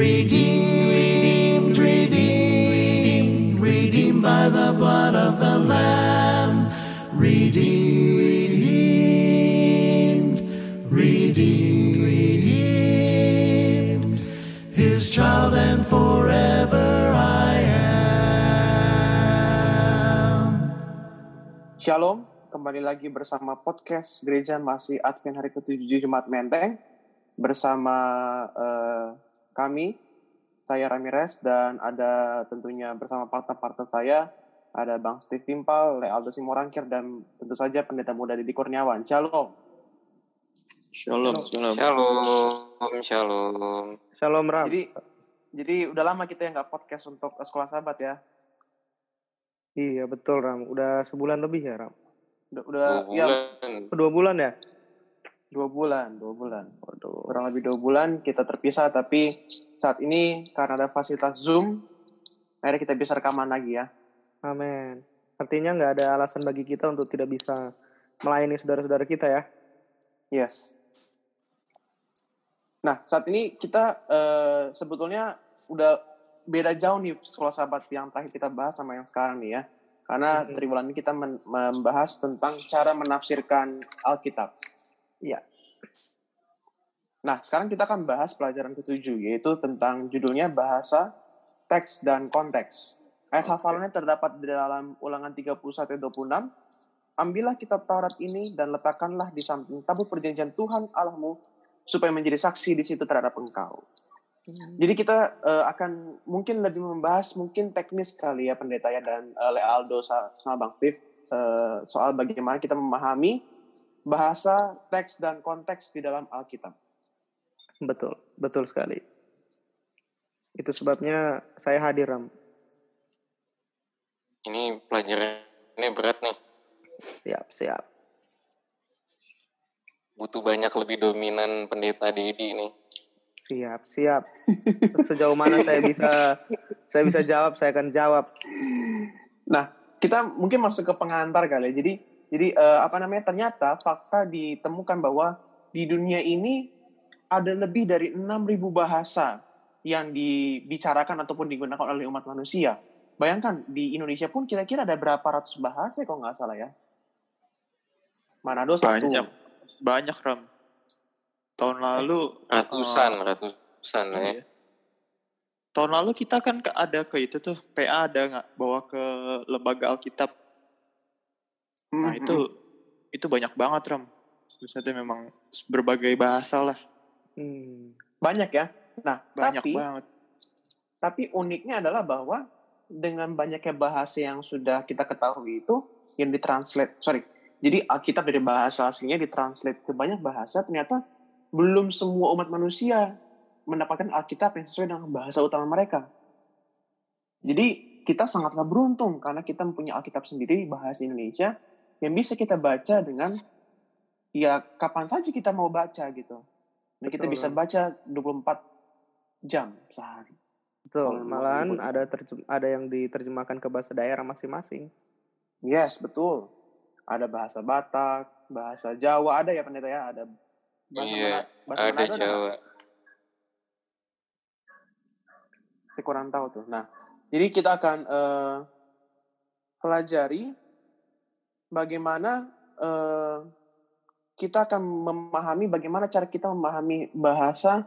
Redeemed, redeemed, redeemed by the blood of the Lamb. Redeemed, redeemed, redeemed. His child and forever I am. Shalom, kembali lagi bersama podcast Gereja Masih Advent Hari ke-7 Jumat Menteng bersama eh, kami, saya Ramirez dan ada tentunya bersama partner-partner saya ada Bang Steve Timpal, Lealdo Simorangkir dan tentu saja pendeta muda Didi Kurniawan. Shalom. Shalom, shalom. Shalom, shalom. Shalom Ram. Jadi jadi udah lama kita yang nggak podcast untuk sekolah sahabat ya. iya betul Ram. Udah sebulan lebih ya Ram. Udah, udah Dua ya bulan. Dua bulan ya? Dua bulan, dua bulan. Waduh, kurang lebih dua bulan kita terpisah tapi saat ini karena ada fasilitas Zoom, akhirnya kita bisa rekaman lagi ya. Amin. Artinya nggak ada alasan bagi kita untuk tidak bisa melayani saudara-saudara kita ya. Yes. Nah, saat ini kita eh, sebetulnya udah beda jauh nih sekolah sahabat yang terakhir kita bahas sama yang sekarang nih ya. Karena Mhm. tribulan ini kita membahas tentang cara menafsirkan Alkitab. Iya. Nah, sekarang kita akan bahas pelajaran ketujuh, yaitu tentang judulnya bahasa, teks, dan konteks. Ayat hafalannya terdapat di dalam ulangan 31 ayat 26. Ambillah kitab Taurat ini dan letakkanlah di samping tabut perjanjian Tuhan Allahmu supaya menjadi saksi di situ terhadap engkau. Jadi kita eh, akan mungkin lebih membahas mungkin teknis kali ya pendeta ya dan eh, Lealdo sa- sama Bang Steve eh, soal bagaimana kita memahami bahasa, teks dan konteks di dalam Alkitab. Betul, betul sekali. Itu sebabnya saya hadir Ram. Ini pelajarannya berat nih. Siap, siap. Butuh banyak lebih dominan pendeta Dedi nih. Siap, siap. Sejauh mana saya bisa saya bisa jawab, saya akan jawab. Nah, kita mungkin masuk ke pengantar kali ya. Jadi jadi eh, apa namanya? Ternyata fakta ditemukan bahwa di dunia ini ada lebih dari 6.000 bahasa yang dibicarakan ataupun digunakan oleh umat manusia. Bayangkan di Indonesia pun kira-kira ada berapa ratus bahasa kalau nggak salah ya. Manado satu. Banyak, banyak Ram. Tahun lalu Ratusan, eh, ratusan ya. iya. Tahun lalu kita kan ke- ada ke itu tuh PA ada nggak bawa ke lembaga Alkitab. Nah Mhm. itu itu banyak banget Ram. Maksudnya memang berbagai bahasa lah. Hmm. banyak ya. Nah, Banyak tapi banget. Tapi uniknya adalah bahwa dengan banyaknya bahasa yang sudah kita ketahui itu yang ditranslate, sorry, jadi Alkitab dari bahasa aslinya ditranslate ke banyak bahasa, ternyata belum semua umat manusia mendapatkan Alkitab yang sesuai dengan bahasa utama mereka. Jadi kita sangatlah beruntung karena kita mempunyai Alkitab sendiri bahasa Indonesia yang bisa kita baca dengan ya kapan saja kita mau baca gitu. Dan kita Betul. bisa baca 24 jam sehari. Betul, malahan ada terjem- ada yang diterjemahkan ke bahasa daerah masing-masing. Yes, betul. Ada bahasa Batak, bahasa Jawa ada ya pendeta ya, ada bahasa Iya, bahasa Ada Manado Jawa. Saya kurang tahu tuh. Nah, jadi kita akan eh, pelajari bagaimana eh, kita akan memahami bagaimana cara kita memahami bahasa,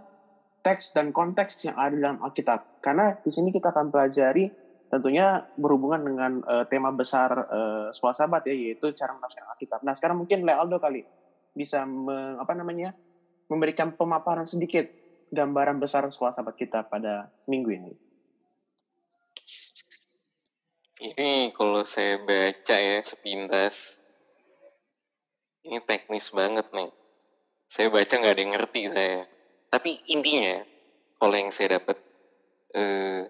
teks dan konteks yang ada dalam Alkitab. Karena di sini kita akan pelajari tentunya berhubungan dengan eh, tema besar eh, sekolah sahabat ya, yaitu cara menafsirkan Alkitab. Nah, sekarang mungkin Lealdo kali bisa me- apa namanya memberikan pemaparan sedikit gambaran besar sekolah sahabat kita pada minggu ini. Ini kalau saya baca ya sepintas, ini teknis banget nih. Saya baca nggak ada yang ngerti saya. Tapi intinya, kalau yang saya dapat eh,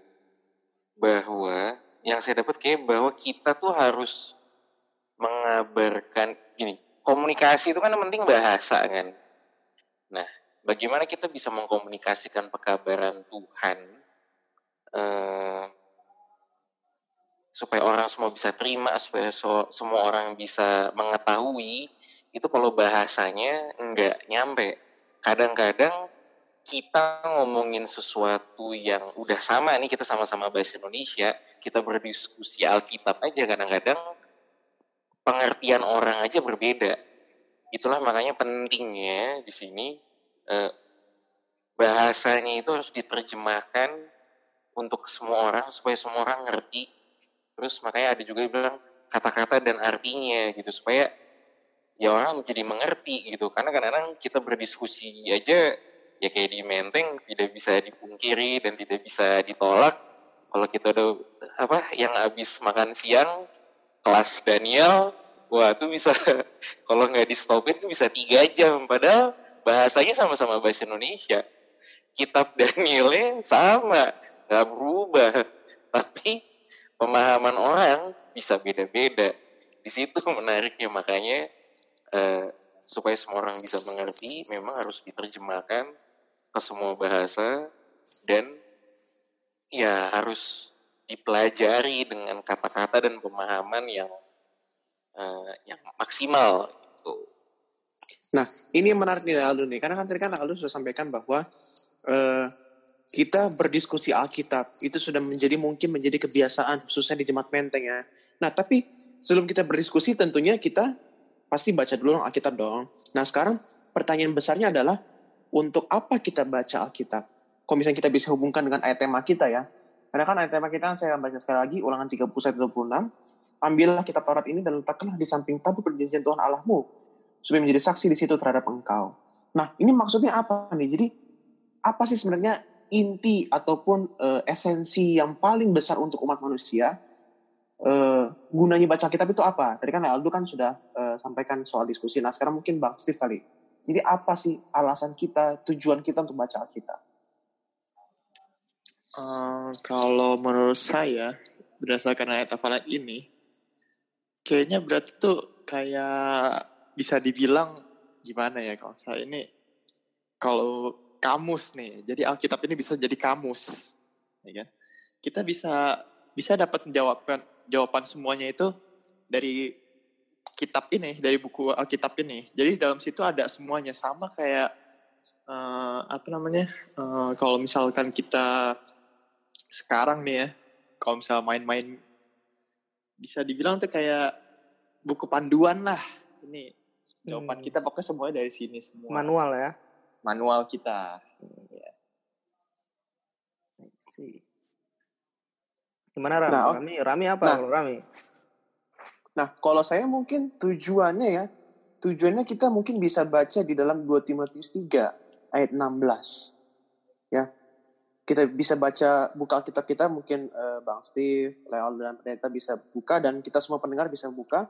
bahwa yang saya dapat kayak bahwa kita tuh harus mengabarkan gini komunikasi itu kan penting bahasa kan. Nah, bagaimana kita bisa mengkomunikasikan pekabaran Tuhan eh, supaya orang semua bisa terima, supaya so- semua orang bisa mengetahui, itu kalau bahasanya nggak nyampe. Kadang-kadang kita ngomongin sesuatu yang udah sama nih kita sama-sama bahasa Indonesia, kita berdiskusi Alkitab aja kadang-kadang pengertian orang aja berbeda. Itulah makanya pentingnya di sini eh, bahasanya itu harus diterjemahkan untuk semua orang supaya semua orang ngerti. Terus makanya ada juga yang bilang kata-kata dan artinya gitu supaya ya orang jadi mengerti gitu. Karena kadang-kadang kita berdiskusi aja ya kayak di Menteng tidak bisa dipungkiri dan tidak bisa ditolak. Kalau kita udah apa yang habis makan siang kelas Daniel wah itu bisa kalau nggak di stopin itu bisa tiga jam. Padahal bahasanya sama-sama bahasa Indonesia. Kitab Danielnya sama nggak berubah. Tapi pemahaman orang bisa beda-beda di situ menariknya makanya eh, supaya semua orang bisa mengerti memang harus diterjemahkan ke semua bahasa dan ya harus dipelajari dengan kata-kata dan pemahaman yang uh, yang maksimal gitu. Nah, ini yang menarik nih Aldo nih, karena kan tadi kan Aldo sudah sampaikan bahwa uh, kita berdiskusi Alkitab itu sudah menjadi mungkin menjadi kebiasaan khususnya di jemaat Menteng ya. Nah, tapi sebelum kita berdiskusi tentunya kita pasti baca dulu Alkitab dong. Nah, sekarang pertanyaan besarnya adalah untuk apa kita baca Alkitab? Kalau misalnya kita bisa hubungkan dengan ayat tema kita ya. Karena kan ayat tema kita saya akan baca sekali lagi, ulangan 31 26. Ambillah kitab Taurat ini dan letakkanlah di samping tabut perjanjian Tuhan Allahmu, supaya menjadi saksi di situ terhadap engkau. Nah, ini maksudnya apa nih? Jadi, apa sih sebenarnya inti ataupun uh, esensi yang paling besar untuk umat manusia? Uh, gunanya baca kitab itu apa? Tadi kan Aldo kan sudah uh, sampaikan soal diskusi. Nah, sekarang mungkin Bang Steve kali jadi apa sih alasan kita, tujuan kita untuk baca Alkitab? Uh, kalau menurut saya, berdasarkan ayat hafalan ini, kayaknya berarti tuh kayak bisa dibilang gimana ya kalau saya ini kalau kamus nih, jadi Alkitab ini bisa jadi kamus, ya kan? Kita bisa bisa dapat jawaban jawaban semuanya itu dari kitab ini dari buku Alkitab ini. Jadi dalam situ ada semuanya sama kayak uh, apa namanya? Uh, kalau misalkan kita sekarang nih ya, kalau misal main-main bisa dibilang tuh kayak buku panduan lah. Ini jawaban hmm. kita pokoknya semuanya dari sini semua. Manual ya. Manual kita. Hmm, ya. Gimana Rami? Nah, Rami, Rami apa nah, Rami? Nah, kalau saya mungkin tujuannya ya, tujuannya kita mungkin bisa baca di dalam 2 Timotius 3 ayat 16. Ya. Kita bisa baca buka kitab kita mungkin uh, Bang Steve, Leol dan Pendeta bisa buka dan kita semua pendengar bisa buka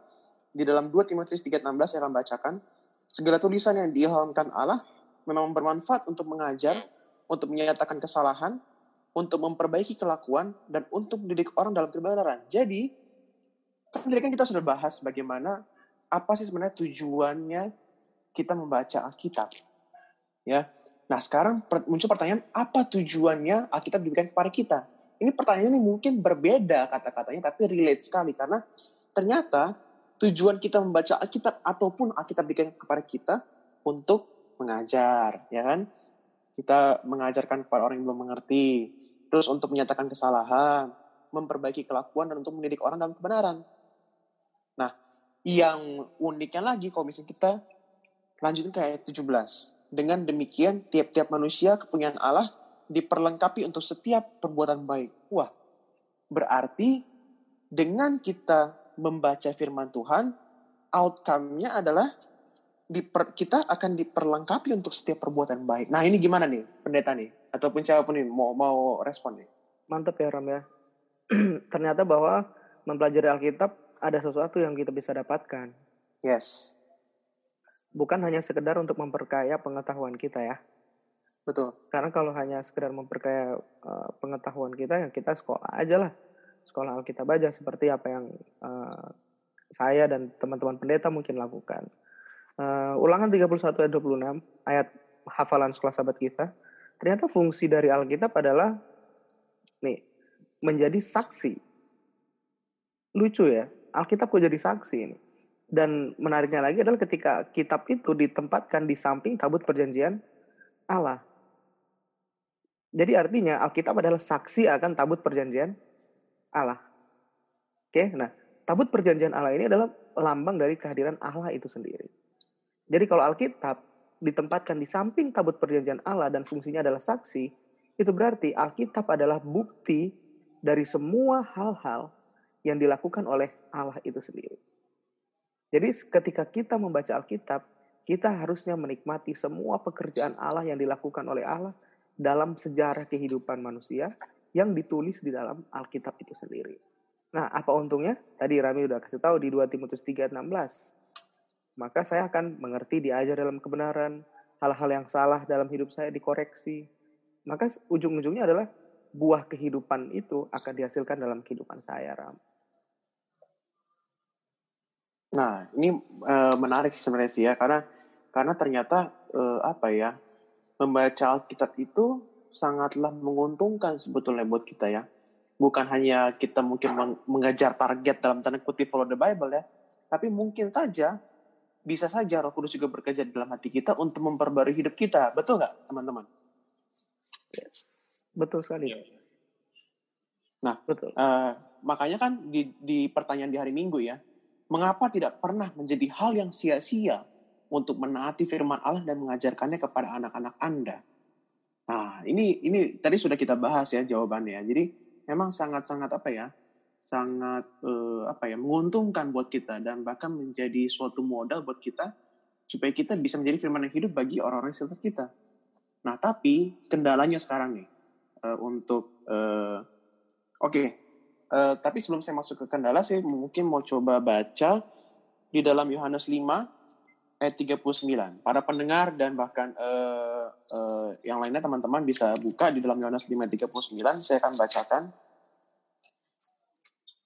di dalam 2 Timotius 3 ayat 16 saya akan bacakan segala tulisan yang diilhamkan Allah memang bermanfaat untuk mengajar, untuk menyatakan kesalahan, untuk memperbaiki kelakuan dan untuk mendidik orang dalam kebenaran. Jadi, Kan tadi kan kita sudah bahas bagaimana apa sih sebenarnya tujuannya kita membaca Alkitab. Ya. Nah, sekarang muncul pertanyaan apa tujuannya Alkitab diberikan kepada kita? Ini pertanyaan ini mungkin berbeda kata-katanya tapi relate sekali karena ternyata tujuan kita membaca Alkitab ataupun Alkitab diberikan kepada kita untuk mengajar, ya kan? Kita mengajarkan kepada orang yang belum mengerti, terus untuk menyatakan kesalahan, memperbaiki kelakuan dan untuk mendidik orang dalam kebenaran. Nah, yang uniknya lagi kalau misalnya kita lanjutin ke ayat 17. Dengan demikian, tiap-tiap manusia kepunyaan Allah diperlengkapi untuk setiap perbuatan baik. Wah, berarti dengan kita membaca firman Tuhan, outcome-nya adalah diper, kita akan diperlengkapi untuk setiap perbuatan baik. Nah ini gimana nih pendeta nih? Ataupun siapa pun nih mau, mau respon nih? Mantap ya Ram ya. Ternyata bahwa mempelajari Alkitab ada sesuatu yang kita bisa dapatkan. Yes. Bukan hanya sekedar untuk memperkaya pengetahuan kita ya. Betul. Karena kalau hanya sekedar memperkaya uh, pengetahuan kita, ya kita sekolah aja lah. Sekolah Alkitab aja seperti apa yang uh, saya dan teman-teman pendeta mungkin lakukan. Uh, ulangan 31 ayat 26, ayat hafalan sekolah sahabat kita. Ternyata fungsi dari Alkitab adalah nih menjadi saksi. Lucu ya, Alkitab kok jadi saksi ini. Dan menariknya lagi adalah ketika kitab itu ditempatkan di samping tabut perjanjian Allah. Jadi artinya Alkitab adalah saksi akan tabut perjanjian Allah. Oke, nah tabut perjanjian Allah ini adalah lambang dari kehadiran Allah itu sendiri. Jadi kalau Alkitab ditempatkan di samping tabut perjanjian Allah dan fungsinya adalah saksi, itu berarti Alkitab adalah bukti dari semua hal-hal yang dilakukan oleh Allah itu sendiri. Jadi ketika kita membaca Alkitab, kita harusnya menikmati semua pekerjaan Allah yang dilakukan oleh Allah dalam sejarah kehidupan manusia yang ditulis di dalam Alkitab itu sendiri. Nah, apa untungnya? Tadi Rami udah kasih tahu di 2 Timotius 3:16. Maka saya akan mengerti diajar dalam kebenaran, hal-hal yang salah dalam hidup saya dikoreksi. Maka ujung-ujungnya adalah buah kehidupan itu akan dihasilkan dalam kehidupan saya, Ram. Nah, ini uh, menarik sebenarnya sih ya, karena karena ternyata uh, apa ya, membaca Alkitab itu sangatlah menguntungkan sebetulnya buat kita ya. Bukan hanya kita mungkin mengejar target dalam tanda kutip follow the Bible ya, tapi mungkin saja bisa saja Roh Kudus juga bekerja di dalam hati kita untuk memperbarui hidup kita. Betul nggak, teman-teman? Yes. Betul sekali. Nah, betul. Uh, makanya kan di, di pertanyaan di hari Minggu ya, Mengapa tidak pernah menjadi hal yang sia-sia untuk menaati firman Allah dan mengajarkannya kepada anak-anak Anda? Nah, ini ini tadi sudah kita bahas ya jawabannya. Jadi memang sangat-sangat apa ya? Sangat eh, apa ya menguntungkan buat kita dan bahkan menjadi suatu modal buat kita supaya kita bisa menjadi firman yang hidup bagi orang-orang sekitar kita. Nah, tapi kendalanya sekarang nih uh, untuk uh, oke, okay, Uh, tapi sebelum saya masuk ke kendala, saya mungkin mau coba baca di dalam Yohanes 5 ayat 39. Para pendengar dan bahkan uh, uh, yang lainnya teman-teman bisa buka di dalam Yohanes 5 ayat 39. Saya akan bacakan.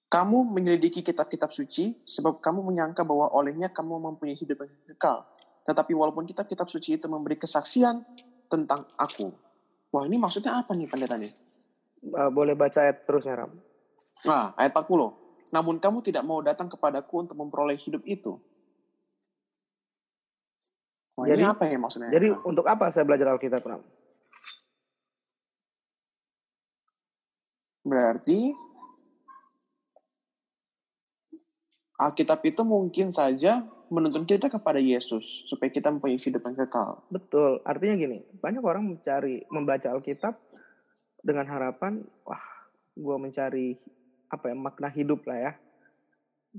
Kamu menyelidiki kitab-kitab suci sebab kamu menyangka bahwa olehnya kamu mempunyai hidup yang kekal. Tetapi walaupun kitab-kitab suci itu memberi kesaksian tentang aku. Wah ini maksudnya apa nih pendeta nih? Uh, boleh baca ayat terus ya Ram. Nah, ayat 40. Namun kamu tidak mau datang kepadaku untuk memperoleh hidup itu. Wah, jadi, ini apa ya maksudnya? Jadi untuk apa saya belajar Alkitab, Ram? Berarti Alkitab itu mungkin saja menuntun kita kepada Yesus supaya kita mempunyai hidup yang kekal. Betul. Artinya gini, banyak orang mencari membaca Alkitab dengan harapan, wah, gue mencari apa ya makna hidup lah ya.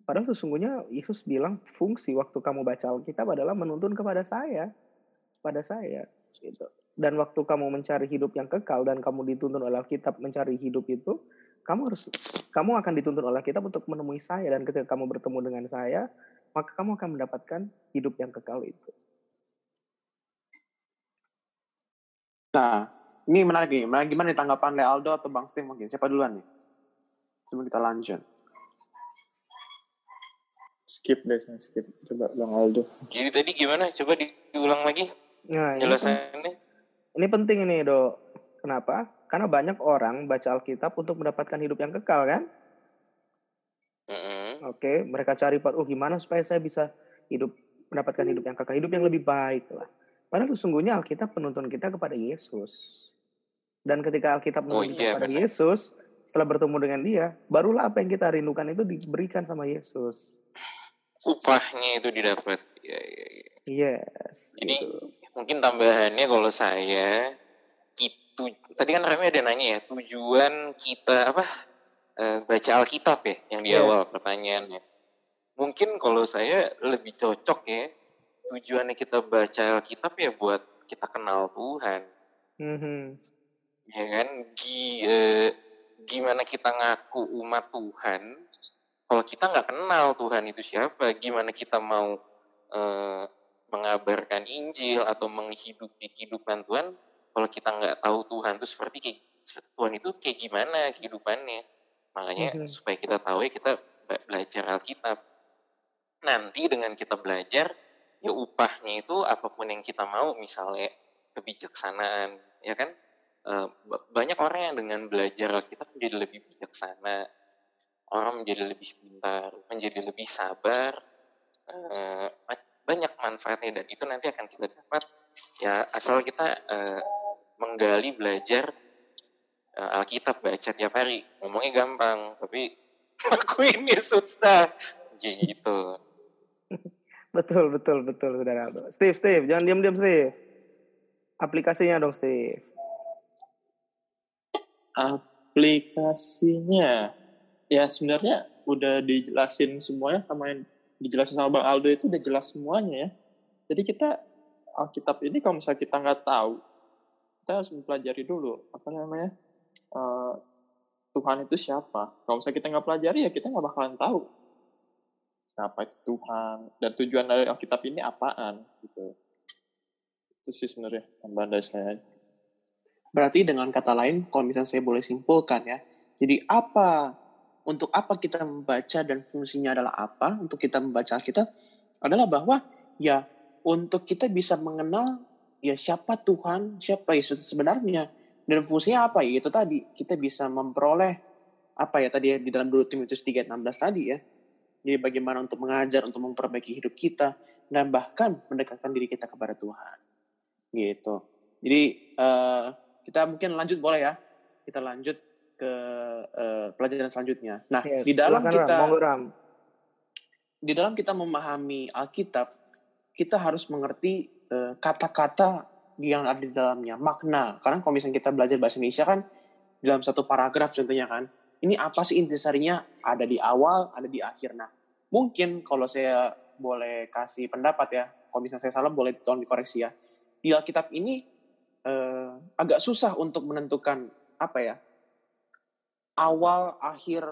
Padahal sesungguhnya Yesus bilang fungsi waktu kamu baca Alkitab adalah menuntun kepada saya, pada saya gitu. Dan waktu kamu mencari hidup yang kekal dan kamu dituntun oleh Alkitab mencari hidup itu, kamu harus kamu akan dituntun oleh Alkitab untuk menemui saya dan ketika kamu bertemu dengan saya, maka kamu akan mendapatkan hidup yang kekal itu. Nah, ini menarik nih. Gimana nih tanggapan Lealdo atau Bang Steve mungkin? Siapa duluan nih? Sebelum kita lanjut. Skip deh, skip. Coba Bang Aldo. Jadi tadi gimana? Coba diulang lagi. Nah, Jelasannya. Ini penting ini, Do. Kenapa? Karena banyak orang baca Alkitab untuk mendapatkan hidup yang kekal, kan? Mm-hmm. Oke, mereka cari, oh gimana supaya saya bisa hidup mendapatkan hidup yang kekal, hidup yang lebih baik lah. Padahal sesungguhnya Alkitab penuntun kita kepada Yesus. Dan ketika Alkitab oh, menuntun oh, iya, kepada benar. Yesus, setelah bertemu dengan dia, barulah apa yang kita rindukan itu diberikan sama Yesus. Upahnya itu didapat. Ya, ya, ya. Yes. Ini gitu. mungkin tambahannya kalau saya itu tadi kan Rami ada nanya ya tujuan kita apa uh, baca Alkitab ya yang di yes. awal pertanyaannya. Mungkin kalau saya lebih cocok ya tujuannya kita baca Alkitab ya buat kita kenal Tuhan. Mm -hmm. Ya kan? Di, uh, gimana kita ngaku umat Tuhan kalau kita nggak kenal Tuhan itu siapa gimana kita mau uh, mengabarkan Injil atau menghidupi kehidupan Tuhan kalau kita nggak tahu Tuhan itu seperti kayak Tuhan itu kayak gimana kehidupannya. Makanya okay. supaya kita tahu ya kita belajar Alkitab. Nanti dengan kita belajar ya upahnya itu apa pun yang kita mau misalnya kebijaksanaan ya kan? Eh, banyak orang yang dengan belajar kita menjadi lebih bijaksana, orang menjadi lebih pintar, menjadi lebih sabar, uh, banyak manfaatnya dan itu nanti akan kita dapat. Ya asal kita uh, menggali belajar eh, Alkitab baca tiap hari. Ngomongnya gampang, tapi lakuinnya susah. Gitu. Betul, betul, betul, saudara. Steve, Steve, jangan diam-diam, Steve. Aplikasinya dong, Steve. Aplikasinya, ya sebenarnya udah dijelasin semuanya sama yang dijelasin sama Bang Aldo itu udah jelas semuanya ya. Jadi kita Alkitab ini kalau misalnya kita nggak tahu, kita harus mempelajari dulu apa namanya eh, Tuhan itu siapa. Kalau misalnya kita nggak pelajari ya kita nggak bakalan tahu siapa itu Tuhan dan tujuan dari Alkitab ini apaan gitu. Itu sih sebenarnya tambahan dari saya. Berarti dengan kata lain, kalau misalnya saya boleh simpulkan ya, jadi apa, untuk apa kita membaca dan fungsinya adalah apa untuk kita membaca Alkitab, adalah bahwa ya untuk kita bisa mengenal ya siapa Tuhan, siapa Yesus sebenarnya, dan fungsinya apa ya itu tadi, kita bisa memperoleh apa ya tadi ya, di dalam 2 Timotius 3:16 tadi ya, jadi bagaimana untuk mengajar, untuk memperbaiki hidup kita, dan bahkan mendekatkan diri kita kepada Tuhan. Gitu. Jadi eh, kita mungkin lanjut boleh ya. Kita lanjut ke eh, pelajaran selanjutnya. Nah, Yes, di dalam kita Ram. Di dalam kita memahami Alkitab, kita harus mengerti kata-kata yang ada di dalamnya, makna. Karena kalau misalnya kita belajar bahasa Indonesia kan dalam satu paragraf contohnya kan, ini apa sih intisarinya? Ada di awal, ada di akhir. Nah, mungkin kalau saya boleh kasih pendapat ya, kalau misalnya saya salah boleh tolong dikoreksi ya. Di Alkitab ini eh, agak susah untuk menentukan apa ya awal akhir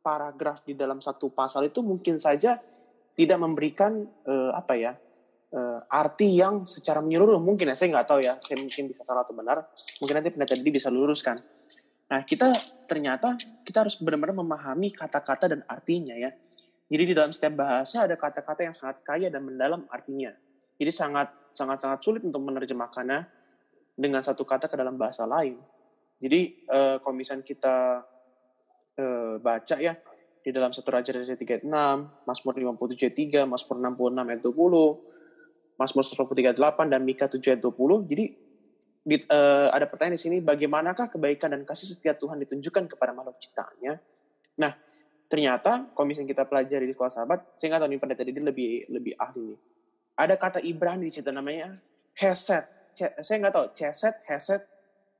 paragraf di dalam satu pasal itu mungkin saja tidak memberikan eh, apa ya eh, arti yang secara menyeluruh mungkin ya saya nggak tahu ya saya mungkin bisa salah atau benar mungkin nanti pendeta Didi bisa luruskan. Nah kita ternyata kita harus benar-benar memahami kata-kata dan artinya ya. Jadi di dalam setiap bahasa ada kata-kata yang sangat kaya dan mendalam artinya. Jadi sangat sangat sangat sulit untuk menerjemahkannya dengan satu kata ke dalam bahasa lain. Jadi eh, kalau kita eh, baca ya di dalam satu Raja Raja 36, Mazmur 57 ayat 3, Mazmur 66 ayat 20, Mazmur 138 dan Mika 7 ayat 20. Jadi di, eh, ada pertanyaan di sini, bagaimanakah kebaikan dan kasih setia Tuhan ditunjukkan kepada makhluk ciptaannya? Nah, ternyata kalau misalnya kita pelajari di sekolah sahabat, saya nggak tahu nih pendeta Didi lebih lebih ahli nih. Ada kata Ibrani di situ namanya Hesed. Ce- Saya nggak tahu, Ceset, Hesed,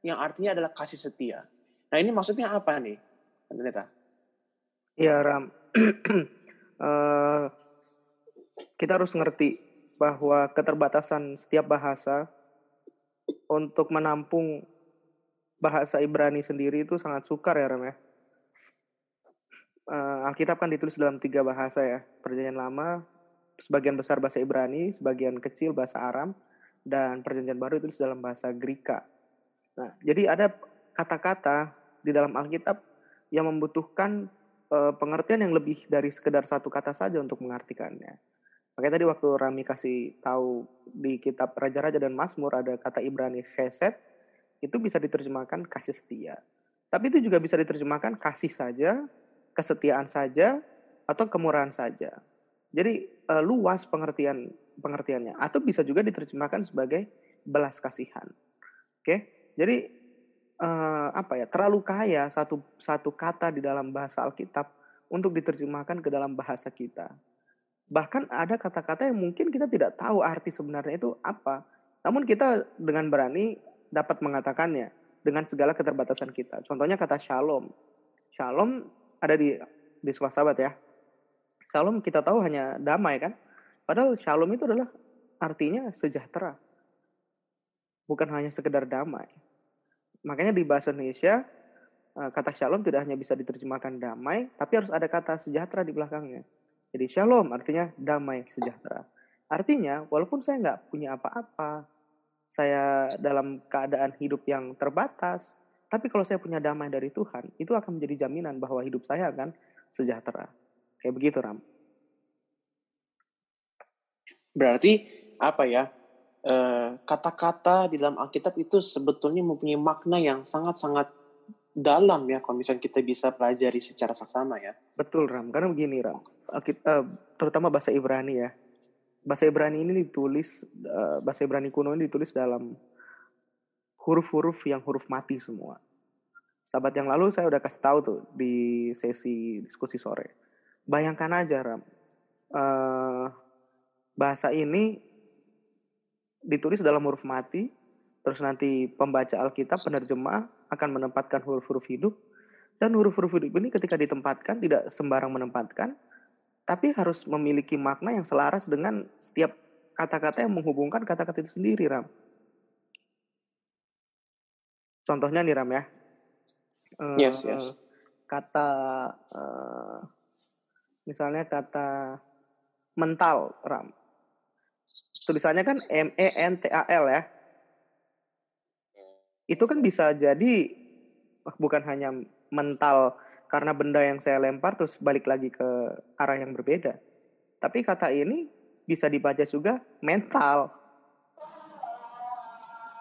yang artinya adalah kasih setia. Nah ini maksudnya apa nih, pendeta? Ya Ram, Eh, kita harus ngerti bahwa keterbatasan setiap bahasa untuk menampung bahasa Ibrani sendiri itu sangat sukar ya Ram ya. Eh, Alkitab kan ditulis dalam tiga bahasa ya, Perjanjian Lama, sebagian besar bahasa Ibrani, sebagian kecil bahasa Aram, dan Perjanjian Baru ditulis dalam bahasa Greka. Nah, jadi ada kata-kata di dalam Alkitab yang membutuhkan eh, pengertian yang lebih dari sekedar satu kata saja untuk mengartikannya. Makanya tadi waktu Rami kasih tahu di kitab Raja-Raja dan Mazmur ada kata Ibrani chesed, itu bisa diterjemahkan kasih setia. Tapi itu juga bisa diterjemahkan kasih saja, kesetiaan saja, atau kemurahan saja. Jadi eh, luas pengertian pengertiannya. Atau bisa juga diterjemahkan sebagai belas kasihan. Oke, jadi eh, apa ya terlalu kaya satu satu kata di dalam bahasa Alkitab untuk diterjemahkan ke dalam bahasa kita. Bahkan ada kata-kata yang mungkin kita tidak tahu arti sebenarnya itu apa. Namun kita dengan berani dapat mengatakannya dengan segala keterbatasan kita. Contohnya kata shalom. Shalom ada di di sekolah sahabat ya. Shalom kita tahu hanya damai kan. Padahal shalom itu adalah artinya sejahtera. Bukan hanya sekedar damai. Makanya di bahasa Indonesia eh, kata shalom tidak hanya bisa diterjemahkan damai, tapi harus ada kata sejahtera di belakangnya. Jadi shalom artinya damai sejahtera. Artinya walaupun saya nggak punya apa-apa, saya dalam keadaan hidup yang terbatas, tapi kalau saya punya damai dari Tuhan, itu akan menjadi jaminan bahwa hidup saya akan sejahtera. Kayak begitu Ram. Berarti apa ya? eh, Kata-kata di dalam Alkitab itu sebetulnya mempunyai makna yang sangat-sangat dalam ya kalau misalnya kita bisa pelajari secara saksama ya. Betul Ram, karena begini Ram, eh, terutama bahasa Ibrani ya. Bahasa Ibrani ini ditulis, eh, bahasa Ibrani kuno ini ditulis dalam huruf-huruf yang huruf mati semua. Sahabat yang lalu saya udah kasih tahu tuh di sesi diskusi sore. Bayangkan aja Ram, eh, bahasa ini ditulis dalam huruf mati, terus nanti pembaca Alkitab, penerjemah akan menempatkan huruf-huruf hidup, dan huruf-huruf hidup ini ketika ditempatkan tidak sembarang menempatkan, tapi harus memiliki makna yang selaras dengan setiap kata-kata yang menghubungkan kata-kata itu sendiri, Ram. Contohnya nih, Ram ya. Eh, Yes, yes. Kata, eh, misalnya kata mental, Ram. Tulisannya kan M-E-N-T-A-L ya. Itu kan bisa jadi bukan hanya mental karena benda yang saya lempar terus balik lagi ke arah yang berbeda. Tapi kata ini bisa dibaca juga mental,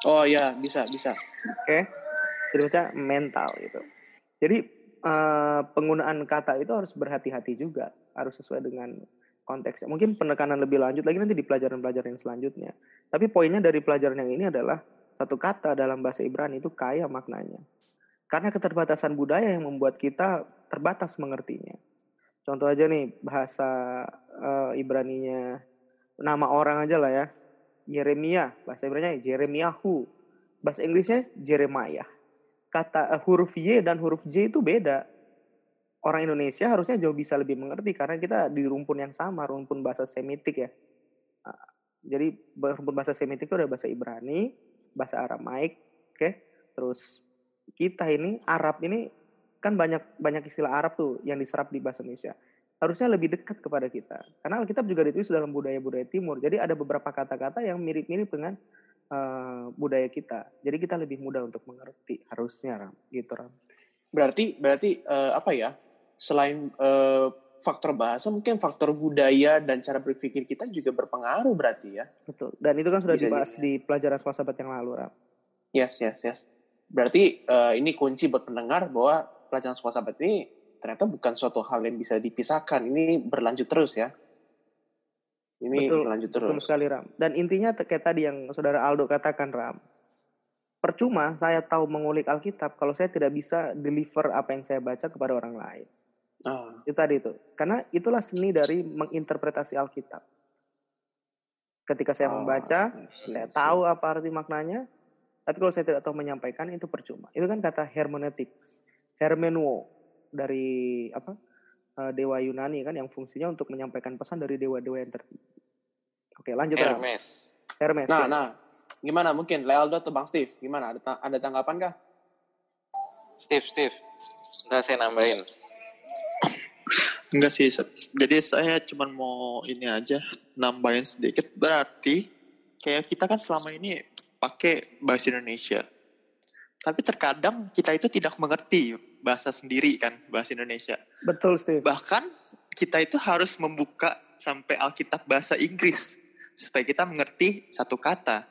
Oh iya, bisa, bisa. oke? Jadi baca mental gitu. Jadi eh, penggunaan kata itu harus berhati-hati juga, harus sesuai dengan konteksnya. Mungkin penekanan lebih lanjut lagi nanti di pelajaran-pelajaran yang selanjutnya. Tapi poinnya dari pelajaran yang ini adalah satu kata dalam bahasa Ibrani itu kaya maknanya. Karena keterbatasan budaya yang membuat kita terbatas mengertinya. Contoh aja nih bahasa eh, Ibraninya nama orang aja lah ya. Yeremia, bahasa Ibrani Jeremiahu. Bahasa Inggrisnya Jeremiah. Kata eh, huruf Y dan huruf J itu beda. Orang Indonesia harusnya jauh bisa lebih mengerti karena kita di rumpun yang sama, rumpun bahasa Semitik ya. Jadi rumpun bahasa Semitik itu ada bahasa Ibrani, bahasa Aramaik, oke. Terus kita ini Arab ini kan banyak banyak istilah Arab tuh yang diserap di bahasa Indonesia. Harusnya lebih dekat kepada kita. Karena Alkitab juga ditulis dalam budaya-budaya timur. Jadi ada beberapa kata-kata yang mirip-mirip dengan eh, budaya kita. Jadi kita lebih mudah untuk mengerti harusnya Ram, gitu Ram. Berarti, berarti eh, apa ya? Selain eh, faktor bahasa, mungkin faktor budaya dan cara berpikir kita juga berpengaruh berarti ya. Betul. Dan itu kan sudah Bisa dibahas jadi. di pelajaran swasta yang lalu Ram. Yes, yes, yes. Berarti eh, ini kunci buat pendengar bahwa pelajaran sekolah sahabat ini ternyata bukan suatu hal yang bisa dipisahkan. Ini berlanjut terus ya. Ini Betul, berlanjut terus. Betul sekali Ram. Dan intinya kayak tadi yang saudara Aldo katakan Ram. Percuma saya tahu mengulik Alkitab kalau saya tidak bisa deliver apa yang saya baca kepada orang lain. Ah, Itu tadi itu. Karena itulah seni dari menginterpretasi Alkitab. Ketika saya ah, membaca, I see, saya I see. tahu apa arti maknanya, tapi kalau saya tidak tahu menyampaikan itu percuma. Itu kan kata hermeneutics, hermenuo dari apa eh, dewa Yunani kan yang fungsinya untuk menyampaikan pesan dari dewa-dewa yang tertinggi. Oke, lanjut. Hermes. Hermes. Nah, ya. nah, gimana mungkin Lealdo atau Bang Steve? Gimana? Ada, ada tanggapan kah? Steve, Steve. Ntar saya nambahin. Enggak sih. Jadi saya cuma mau ini aja nambahin sedikit. Berarti kayak kita kan selama ini pakai bahasa Indonesia. Tapi terkadang kita itu tidak mengerti bahasa sendiri kan, bahasa Indonesia. Betul, Steve. Bahkan kita itu harus membuka sampai Alkitab bahasa Inggris supaya kita mengerti satu kata,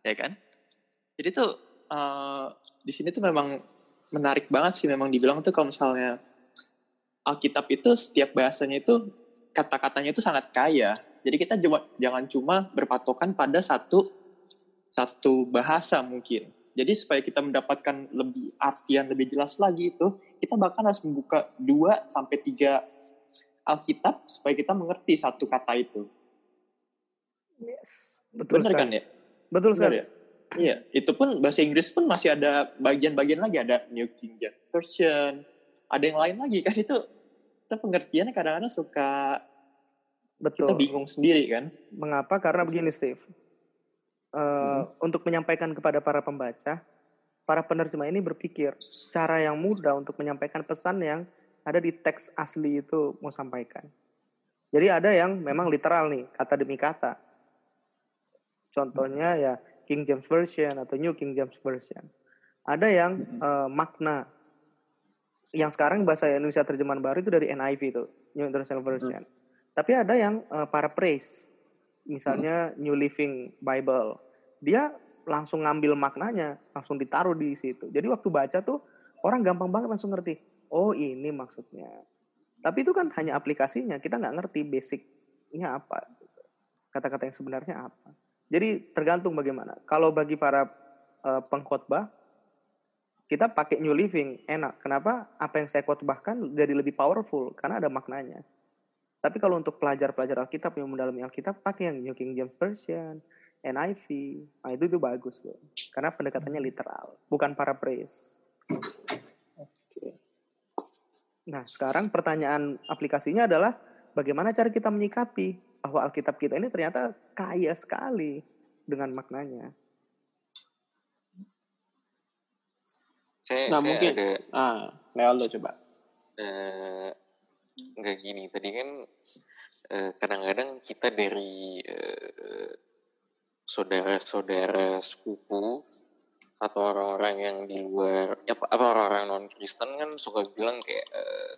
ya kan? Jadi tuh eh, di sini tuh memang menarik banget sih memang dibilang tuh kalau misalnya Alkitab itu setiap bahasanya itu kata-katanya itu sangat kaya. Jadi kita jangan cuma berpatokan pada satu satu bahasa mungkin. Jadi supaya kita mendapatkan lebih artian lebih jelas lagi itu, kita bahkan harus membuka dua sampai tiga Alkitab supaya kita mengerti satu kata itu. Yes. Betul Benar sekali. kan ya? Betul sekali. ya? Iya, itu pun bahasa Inggris pun masih ada bagian-bagian lagi ada New King James Version, ada yang lain lagi kan itu kita pengertiannya kadang-kadang suka Betul. kita bingung sendiri kan. Mengapa? Karena begini, Steve. Eh, Untuk menyampaikan kepada para pembaca, para penerjemah ini berpikir cara yang mudah untuk menyampaikan pesan yang ada di teks asli itu mau sampaikan. Jadi ada yang memang literal nih, kata demi kata. Contohnya ya King James Version atau New King James Version. Ada yang eh, makna yang sekarang bahasa Indonesia terjemahan baru itu dari NIV itu, New International Version. Tapi ada yang eh, paraphrase, misalnya New Living Bible. Dia langsung ngambil maknanya, langsung ditaruh di situ. Jadi waktu baca tuh orang gampang banget langsung ngerti. Oh ini maksudnya. Tapi itu kan hanya aplikasinya, kita nggak ngerti basicnya apa. Kata-kata yang sebenarnya apa. Jadi tergantung bagaimana. Kalau bagi para eh, pengkhotbah, kita pakai New Living enak. Kenapa? Apa yang saya khotbahkan jadi lebih powerful karena ada maknanya. Tapi kalau untuk pelajar-pelajar Alkitab yang mendalami Alkitab pakai yang New King James Version, NIV, nah itu itu bagus loh. Karena pendekatannya literal, bukan paraphrase. Nah, sekarang pertanyaan aplikasinya adalah bagaimana cara kita menyikapi bahwa Alkitab kita ini ternyata kaya sekali dengan maknanya. Saya, Nah, saya mungkin- ada Ah, Lealdo coba. eh nggak gini. Tadi kan eh, kadang-kadang kita dari eh, saudara-saudara sepupu atau orang-orang yang di luar ya, apa orang-orang non Kristen kan suka bilang kayak eh,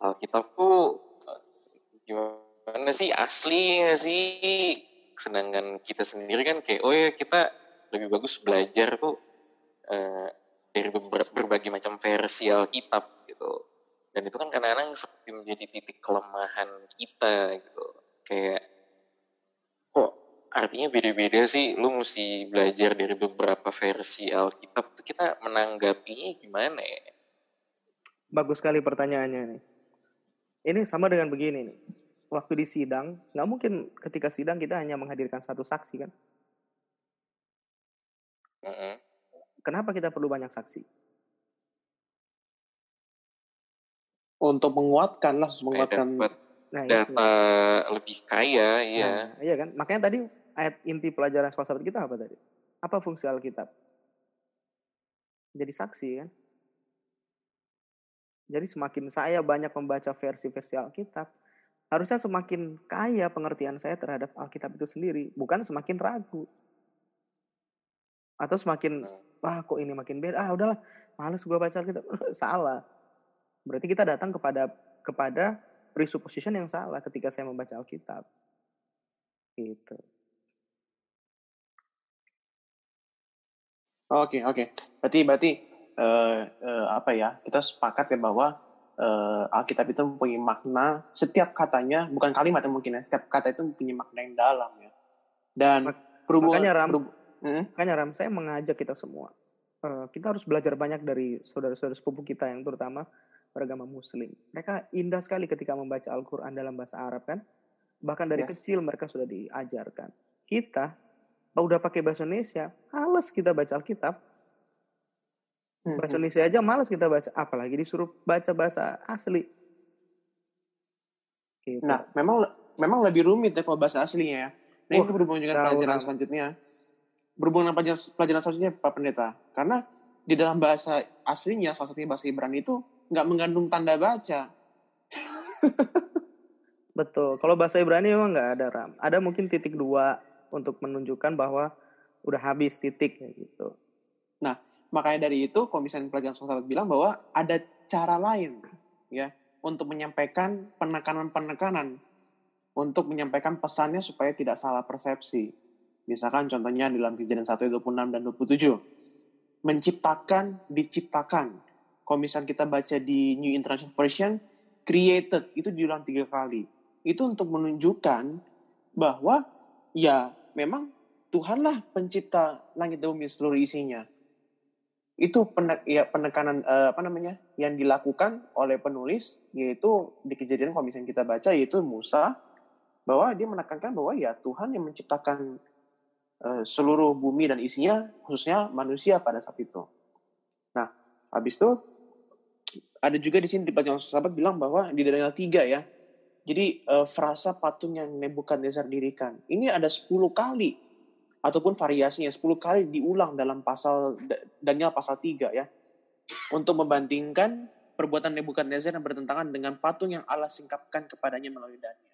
Alkitab tuh gimana sih? Asli nggak sih? Sedangkan kita sendiri kan kayak oh ya kita lebih bagus belajar kok. Eh, dari berbagai macam versi Alkitab gitu dan itu kan kadang-kadang seperti menjadi titik kelemahan kita gitu kayak kok artinya beda-beda sih lu mesti belajar dari beberapa versi Alkitab tuh kita menanggapinya gimana ya Bagus sekali pertanyaannya nih. Ini sama dengan begini nih. Waktu di sidang, nggak mungkin ketika sidang kita hanya menghadirkan satu saksi kan? Kenapa kita perlu banyak saksi? Untuk menguatkan lah, supaya menguatkan dapat Nah, itu. data lebih kaya ya Nah, iya kan? Makanya tadi ayat inti pelajaran sekolah sahabat kita apa tadi? Apa fungsi Alkitab? Jadi saksi kan? Jadi semakin saya banyak membaca versi-versi Alkitab, harusnya semakin kaya pengertian saya terhadap Alkitab itu sendiri, bukan semakin ragu. Atau semakin, wah kok ini makin beda, ah udahlah, males gue baca Alkitab. salah. Berarti kita datang kepada kepada presupposition yang salah ketika saya membaca Alkitab. Gitu. Oke, oke. Berarti berarti eh, eh, apa ya? Kita sepakat ya bahwa eh, Alkitab itu mempunyai makna setiap katanya, bukan kalimat yang mungkin ya, setiap kata itu mempunyai makna yang dalam ya. Dan berhubungan makanya, Ram, berhub- Mm, Makanya Ram, saya mengajak kita semua. eh, kita harus belajar banyak dari saudara-saudara sepupu kita yang terutama beragama muslim. Mereka indah sekali ketika membaca Al-Quran dalam bahasa Arab kan. Bahkan dari Yes. kecil mereka sudah diajarkan. Kita, kalau udah pakai bahasa Indonesia, males kita baca Alkitab. Bahasa. Indonesia aja males kita baca. Apalagi disuruh baca bahasa asli. Gitu. Nah, memang memang lebih rumit ya kalau bahasa aslinya ya. Nah, Wah, itu berhubungan dengan pelajaran selanjutnya. Berhubungan dengan pelajaran, pelajaran selanjutnya, Pak Pendeta. Karena di dalam bahasa aslinya, salah satunya bahasa Ibrani itu nggak mengandung tanda baca. Betul. Kalau bahasa Ibrani memang nggak ada ram. Ada mungkin titik dua untuk menunjukkan bahwa udah habis titik kayak gitu. Makanya dari itu, misalnya pelajaran sahabat bilang bahwa ada cara lain ya untuk menyampaikan penekanan-penekanan untuk menyampaikan pesannya supaya tidak salah persepsi. Misalkan contohnya di dalam kejadian 1, 26 dan 27. Menciptakan, diciptakan. Kalau misalnya kita baca di New International Version, created, itu diulang tiga kali. Itu untuk menunjukkan bahwa ya memang Tuhanlah pencipta langit dan bumi seluruh isinya. Itu pene- ya, penekanan eh, apa namanya yang dilakukan oleh penulis yaitu di kejadian kalau misalnya kita baca yaitu Musa bahwa dia menekankan bahwa ya Tuhan yang menciptakan seluruh bumi dan isinya khususnya manusia pada saat itu. Nah, habis itu ada juga di sini di bacaan sahabat bilang bahwa di Daniel 3 ya. Jadi eh, frasa patung yang Nebukadnezar dirikan. Ini ada 10 kali ataupun variasinya 10 kali diulang dalam pasal Daniel pasal 3 ya. Untuk membandingkan perbuatan Nebukadnezar yang bertentangan dengan patung yang Allah singkapkan kepadanya melalui Daniel.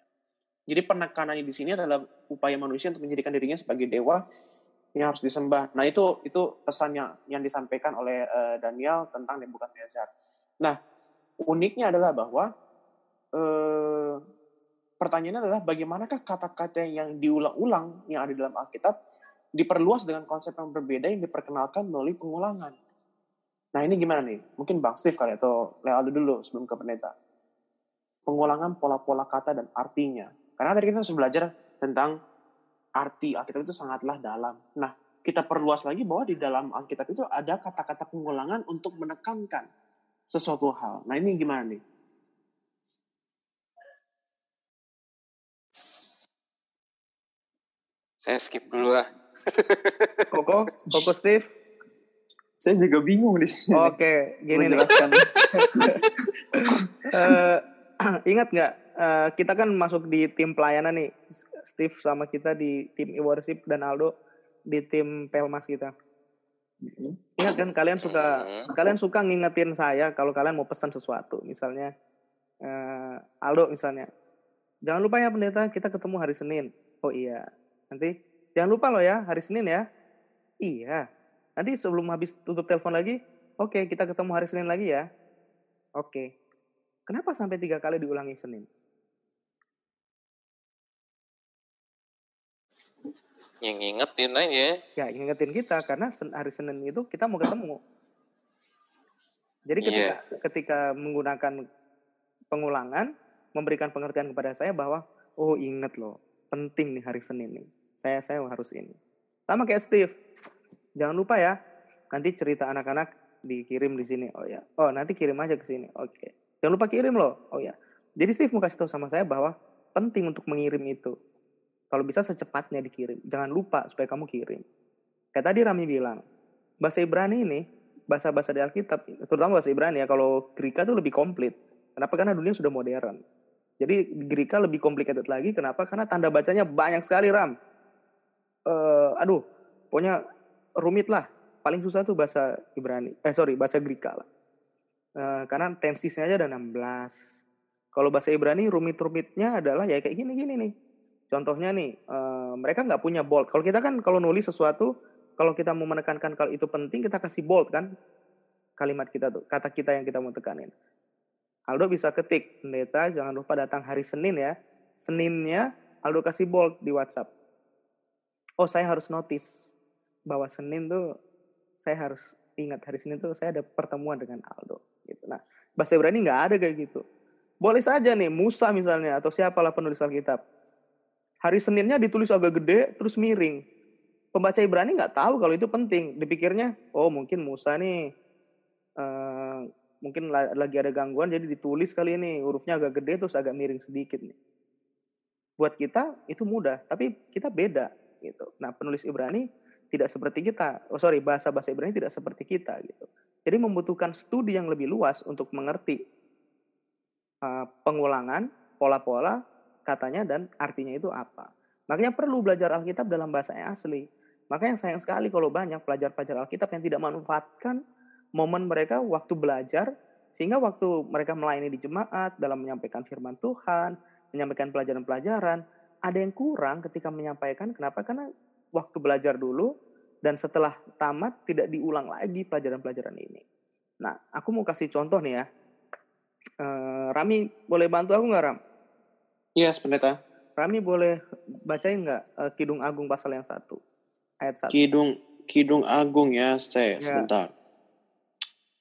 Jadi penekanannya di sini adalah upaya manusia untuk menjadikan dirinya sebagai dewa yang harus disembah. Nah itu itu pesan yang, yang disampaikan oleh eh, Daniel tentang Nebukadnezar. Nah uniknya adalah bahwa eh, pertanyaannya adalah bagaimanakah kata-kata yang diulang-ulang yang ada dalam Alkitab diperluas dengan konsep yang berbeda yang diperkenalkan melalui pengulangan. Nah ini gimana nih? Mungkin Bang Steve kali atau Lealdo dulu sebelum ke pendeta. Pengulangan pola-pola kata dan artinya. Karena tadi kita sudah belajar tentang arti Alkitab itu sangatlah dalam. Nah kita perluas lagi bahwa di dalam Alkitab itu ada kata-kata pengulangan untuk menekankan sesuatu hal. Nah ini gimana nih? Saya skip dulu lah. Koko, Koko Steve. Saya juga bingung di sini. Oke, gini nih. Eh, ingat nggak eh, kita kan masuk di tim pelayanan nih Steve sama kita di tim e-worship dan Aldo di tim Pelmas kita. Ingat kan kalian suka Hmm. kalian suka ngingetin saya kalau kalian mau pesan sesuatu. Misalnya eh, Aldo misalnya jangan lupa ya pendeta kita ketemu hari Senin. Oh iya nanti jangan lupa loh ya hari Senin ya. Iya nanti sebelum habis tutup telepon lagi oke kita ketemu hari Senin lagi ya. Oke kenapa sampai tiga kali diulangi Senin Yang ngingetin aja. ya ingetin kita karena hari Senin itu kita mau ketemu. Jadi ketika ketika menggunakan pengulangan memberikan pengertian kepada saya bahwa oh inget loh penting nih hari Senin nih. Saya saya harus ini. Sama kayak Steve. Jangan lupa ya nanti cerita anak-anak dikirim di sini. Oh ya. Oh nanti kirim aja ke sini. Oke. Jangan lupa kirim loh. Oh ya. Jadi Steve mau kasih tahu sama saya bahwa penting untuk mengirim itu kalau bisa secepatnya dikirim. Jangan lupa supaya kamu kirim. Kayak tadi Rami bilang, bahasa Ibrani ini, bahasa-bahasa di Alkitab, terutama bahasa Ibrani ya, kalau Greka itu lebih komplit. Kenapa? Karena dunia sudah modern. Jadi Greka lebih complicated lagi. Kenapa? Karena tanda bacanya banyak sekali, Ram. Eh, aduh, pokoknya rumit lah. Paling susah tuh bahasa Ibrani. Eh, sorry, bahasa Greka lah. Eh, karena tensisnya aja ada 16. Kalau bahasa Ibrani rumit-rumitnya adalah ya kayak gini-gini nih. Contohnya nih, eh, mereka nggak punya bold. Kalau kita kan kalau nulis sesuatu, kalau kita mau menekankan kalau itu penting, kita kasih bold kan kalimat kita tuh, kata kita yang kita mau tekanin. Aldo bisa ketik, pendeta jangan lupa datang hari Senin ya. Seninnya Aldo kasih bold di WhatsApp. Oh saya harus notice bahwa Senin tuh saya harus ingat hari Senin tuh saya ada pertemuan dengan Aldo. Gitu. Nah bahasa Ibrani nggak ada kayak gitu. Boleh saja nih Musa misalnya atau siapalah penulis Alkitab hari Seninnya ditulis agak gede terus miring. Pembaca Ibrani nggak tahu kalau itu penting. Dipikirnya, oh mungkin Musa nih eh, mungkin la- lagi ada gangguan jadi ditulis kali ini hurufnya agak gede terus agak miring sedikit nih. Buat kita itu mudah, tapi kita beda gitu. Nah penulis Ibrani tidak seperti kita. Oh sorry, bahasa bahasa Ibrani tidak seperti kita gitu. Jadi membutuhkan studi yang lebih luas untuk mengerti eh, pengulangan, pola-pola katanya dan artinya itu apa. Makanya perlu belajar Alkitab dalam bahasa yang asli. Makanya sayang sekali kalau banyak pelajar-pelajar Alkitab yang tidak memanfaatkan momen mereka waktu belajar sehingga waktu mereka melayani di jemaat dalam menyampaikan firman Tuhan, menyampaikan pelajaran-pelajaran, ada yang kurang ketika menyampaikan. Kenapa? Karena waktu belajar dulu dan setelah tamat tidak diulang lagi pelajaran-pelajaran ini. Nah, aku mau kasih contoh nih ya. Eh, Rami boleh bantu aku nggak Ram? Yes, pendeta. Rami boleh bacain nggak eh, Kidung Agung pasal yang satu ayat satu. Kidung Kidung Agung ya, saya Ya. sebentar.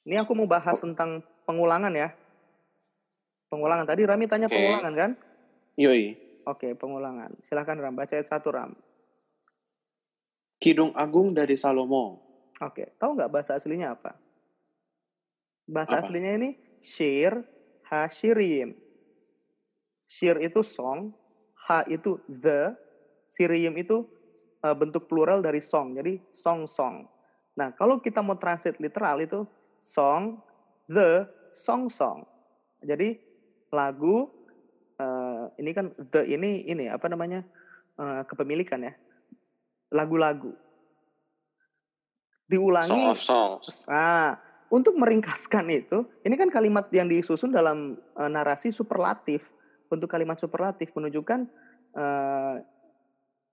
Ini aku mau bahas tentang pengulangan ya. Pengulangan tadi Rami tanya Oke. pengulangan kan? Yoi. Oke pengulangan. Silahkan Ram baca ayat satu Ram. Kidung Agung dari Salomo. Oke, tahu nggak bahasa aslinya apa? Bahasa Apa? aslinya ini shir hashirim. Shir itu song, ha itu the, siriim itu uh, bentuk plural dari song. Jadi song-song. Nah, kalau kita mau translate literal itu song, the, song-song. Jadi lagu uh, ini kan the ini ini apa namanya? uh, kepemilikan ya. Lagu-lagu. Diulangi Song of Songs. Nah, untuk meringkaskan itu, ini kan kalimat yang disusun dalam eh, narasi superlatif. Untuk kalimat superlatif menunjukkan eh,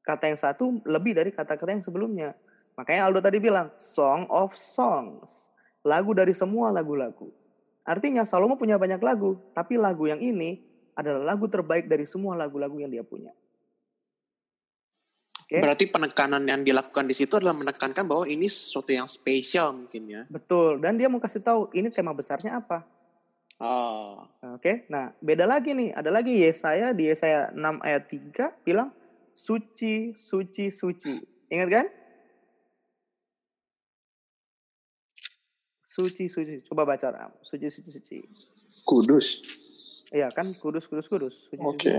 kata yang satu lebih dari kata-kata yang sebelumnya. Makanya Aldo tadi bilang song of songs, lagu dari semua lagu-lagu. Artinya Salomo punya banyak lagu, tapi lagu yang ini adalah lagu terbaik dari semua lagu-lagu yang dia punya. Oke. Berarti penekanan yang dilakukan di situ adalah menekankan bahwa ini sesuatu yang spesial mungkin ya. Betul, dan dia mau kasih tahu ini tema besarnya apa. Oh. Oke. Okay? Nah, beda lagi nih. Ada lagi Yesaya di Yesaya 6 ayat 3 bilang suci, suci, suci. Ingat kan? Suci, suci. Coba baca. Ram. Suci, suci, suci. Kudus. Iya kan? Kudus, kudus, kudus. Oke. Okay.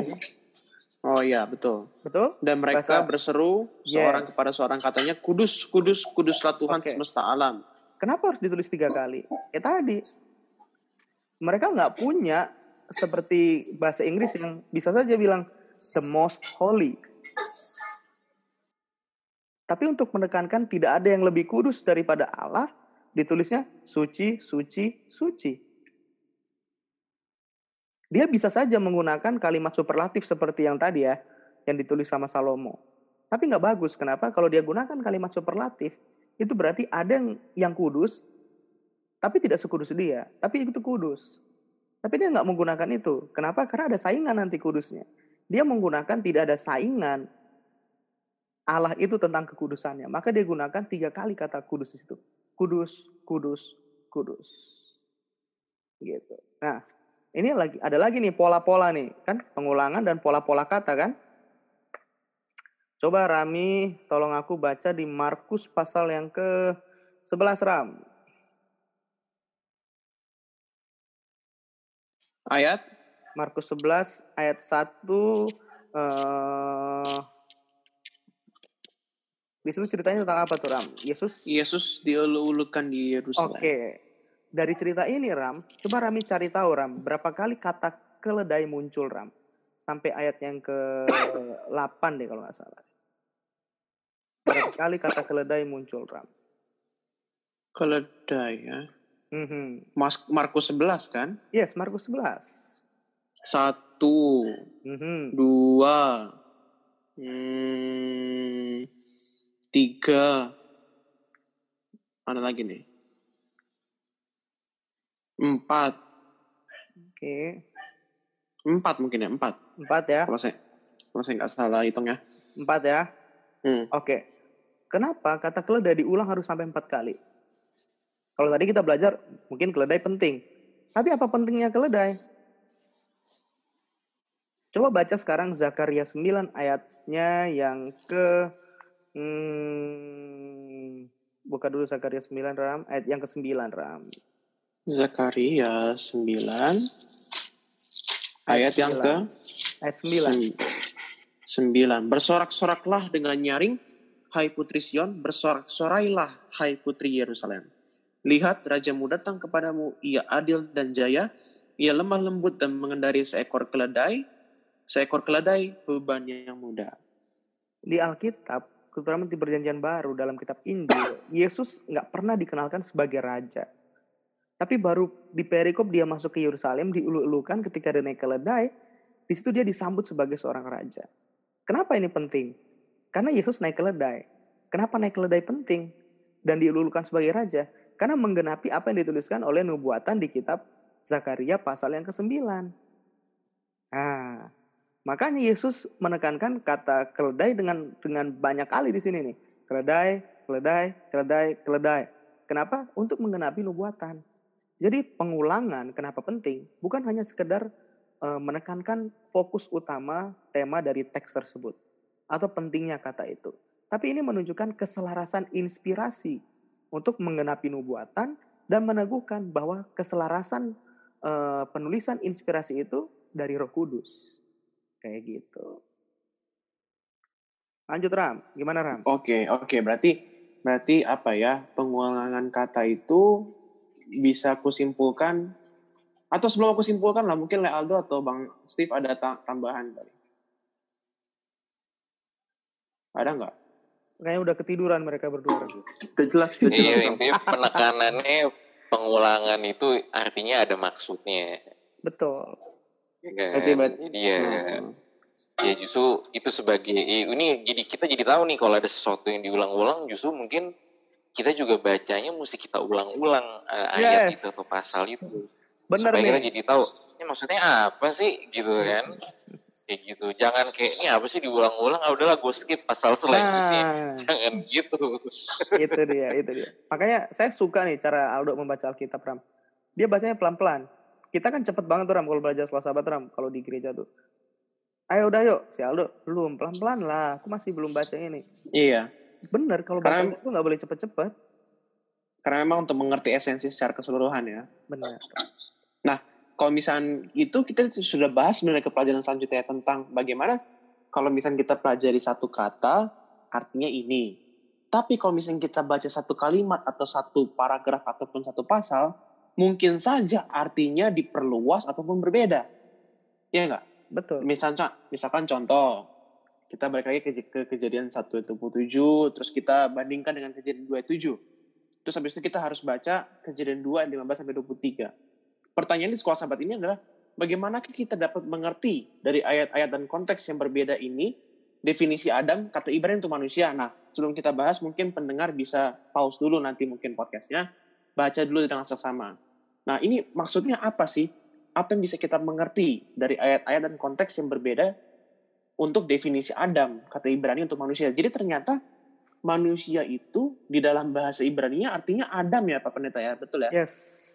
Oh iya, betul. Betul? Dan mereka Bahasa. berseru yes. seorang kepada seorang katanya, "Kudus, kudus, kuduslah Tuhan okay. semesta alam." Kenapa harus ditulis tiga kali? Ya tadi, mereka nggak punya seperti bahasa Inggris yang bisa saja bilang the most holy. Tapi untuk menekankan tidak ada yang lebih kudus daripada Allah, ditulisnya suci, suci, suci. Dia bisa saja menggunakan kalimat superlatif seperti yang tadi ya, yang ditulis sama Salomo. Tapi nggak bagus. Kenapa? Kalau dia gunakan kalimat superlatif, itu berarti ada yang, yang kudus, tapi tidak sekudus dia. Tapi itu kudus. Tapi dia nggak menggunakan itu. Kenapa? Karena ada saingan nanti kudusnya. Dia menggunakan tidak ada saingan Allah itu tentang kekudusannya. Maka dia gunakan tiga kali kata kudus di situ. Kudus, kudus, kudus. Gitu. Nah, ini lagi ada lagi nih pola-pola nih, kan pengulangan dan pola-pola kata kan? Coba Rami, tolong aku baca di Markus pasal yang ke 11 Ram. Ayat Markus 11 ayat 1 eh di situ ceritanya tentang apa tuh Ram? Yesus Yesus diulu-ulukan di Yerusalem. Oke. Dari cerita ini Ram, coba Rami cari tahu Ram, berapa kali kata keledai muncul Ram? Sampai ayat yang ke-8 deh kalau nggak salah. Berapa kali kata keledai muncul Ram? Keledai ya. Mhm. Mas Markus 11 kan? Yes, Markus 11. Satu, Mhm. dua, hmm, tiga. Mana lagi nih? Empat. Oke. Empat mungkin ya, empat. Empat ya. Kalau saya, kalau saya nggak salah hitung ya. Empat ya. Hmm. Oke. Kenapa kata keledai diulang harus sampai empat kali? Kalau tadi kita belajar, mungkin keledai penting. Tapi apa pentingnya keledai? Coba baca sekarang Zakaria 9 ayatnya yang ke... Hmm, buka dulu Zakaria 9 Ram, ayat yang ke-9 Ram. Zakaria 9 ayat yang ke Ayat 9. 9. Bersorak-soraklah dengan nyaring, hai putri Sion, bersorak-sorailah, hai putri Yerusalem. Lihat, rajamu datang kepadamu, ia adil dan jaya, ia lemah lembut dan mengendari seekor keledai, seekor keledai bebannya yang muda. Di Alkitab, terutama di perjanjian baru dalam kitab Injil, Yesus nggak pernah dikenalkan sebagai raja. Tapi baru di perikop dia masuk ke Yerusalem, diulu-ulukan ketika dia naik keledai, di situ dia disambut sebagai seorang raja. Kenapa ini penting? Karena Yesus naik keledai. Kenapa naik keledai penting? Dan diulu-ulukan sebagai raja? Karena menggenapi apa yang dituliskan oleh nubuatan di kitab Zakaria pasal yang ke-9. Nah, makanya Yesus menekankan kata keledai dengan dengan banyak kali di sini nih. Keledai, keledai, keledai, keledai. Kenapa? Untuk menggenapi nubuatan. Jadi pengulangan kenapa penting? Bukan hanya sekedar eh, menekankan fokus utama tema dari teks tersebut atau pentingnya kata itu. Tapi ini menunjukkan keselarasan inspirasi untuk menggenapi nubuatan dan meneguhkan bahwa keselarasan eh, penulisan inspirasi itu dari Roh Kudus. Kayak gitu. Lanjut Ram, gimana Ram? Oke, oke. Berarti berarti apa ya? Pengulangan kata itu bisa kusimpulkan atau sebelum aku simpulkan lah mungkin Le Aldo atau Bang Steve ada ta- tambahan kali. Ada nggak? Kayaknya udah ketiduran mereka berdua. Udah jelas. Iya, intinya penekanannya pengulangan itu artinya ada maksudnya. Betul. Ya kan? Berarti- berarti- Jadi ya, Hmm. ya justru itu sebagai ini jadi kita jadi tahu nih kalau ada sesuatu yang diulang-ulang justru mungkin kita juga bacanya mesti kita ulang-ulang eh, ayat Yes. itu atau pasal itu Bener supaya kita nih. jadi tahu ini maksudnya apa sih gitu kan kayak gitu jangan kayak ini apa sih diulang-ulang ah udahlah gue skip pasal selanjutnya Nah, jangan gitu itu dia, itu dia. Makanya saya suka nih cara Aldo membaca Alkitab Ram. Dia bacanya pelan-pelan. Kita kan cepet banget tuh Ram kalau belajar sekolah sahabat Ram kalau di gereja tuh. Ayo udah yuk, si Aldo belum pelan-pelan lah. Aku masih belum baca ini. Iya. Bener kalau baca Karena- itu nggak boleh cepet-cepet. Karena memang untuk mengerti esensi secara keseluruhan ya. Benar. Kalau misalnya itu kita sudah bahas sebenarnya ke pelajaran selanjutnya tentang bagaimana kalau misalnya kita pelajari satu kata artinya ini. Tapi kalau misalnya kita baca satu kalimat atau satu paragraf ataupun satu pasal, mungkin saja artinya diperluas ataupun berbeda. Iya enggak? Betul. Misalnya, misalkan contoh, kita balik lagi ke, ke kejadian 127, terus kita bandingkan dengan kejadian 27. Terus habis itu kita harus baca kejadian 2 ayat 15 sampai 23. Pertanyaan di sekolah sahabat ini adalah bagaimana kita dapat mengerti dari ayat-ayat dan konteks yang berbeda ini definisi Adam kata Ibrani untuk manusia. Nah, sebelum kita bahas mungkin pendengar bisa pause dulu nanti mungkin podcastnya, baca dulu dengan seksama. Nah, ini maksudnya apa sih? Apa yang bisa kita mengerti dari ayat-ayat dan konteks yang berbeda untuk definisi Adam, kata Ibrani untuk manusia. Jadi ternyata manusia itu di dalam bahasa Ibrani-nya artinya Adam ya Pak Pendeta ya, betul ya? Yes.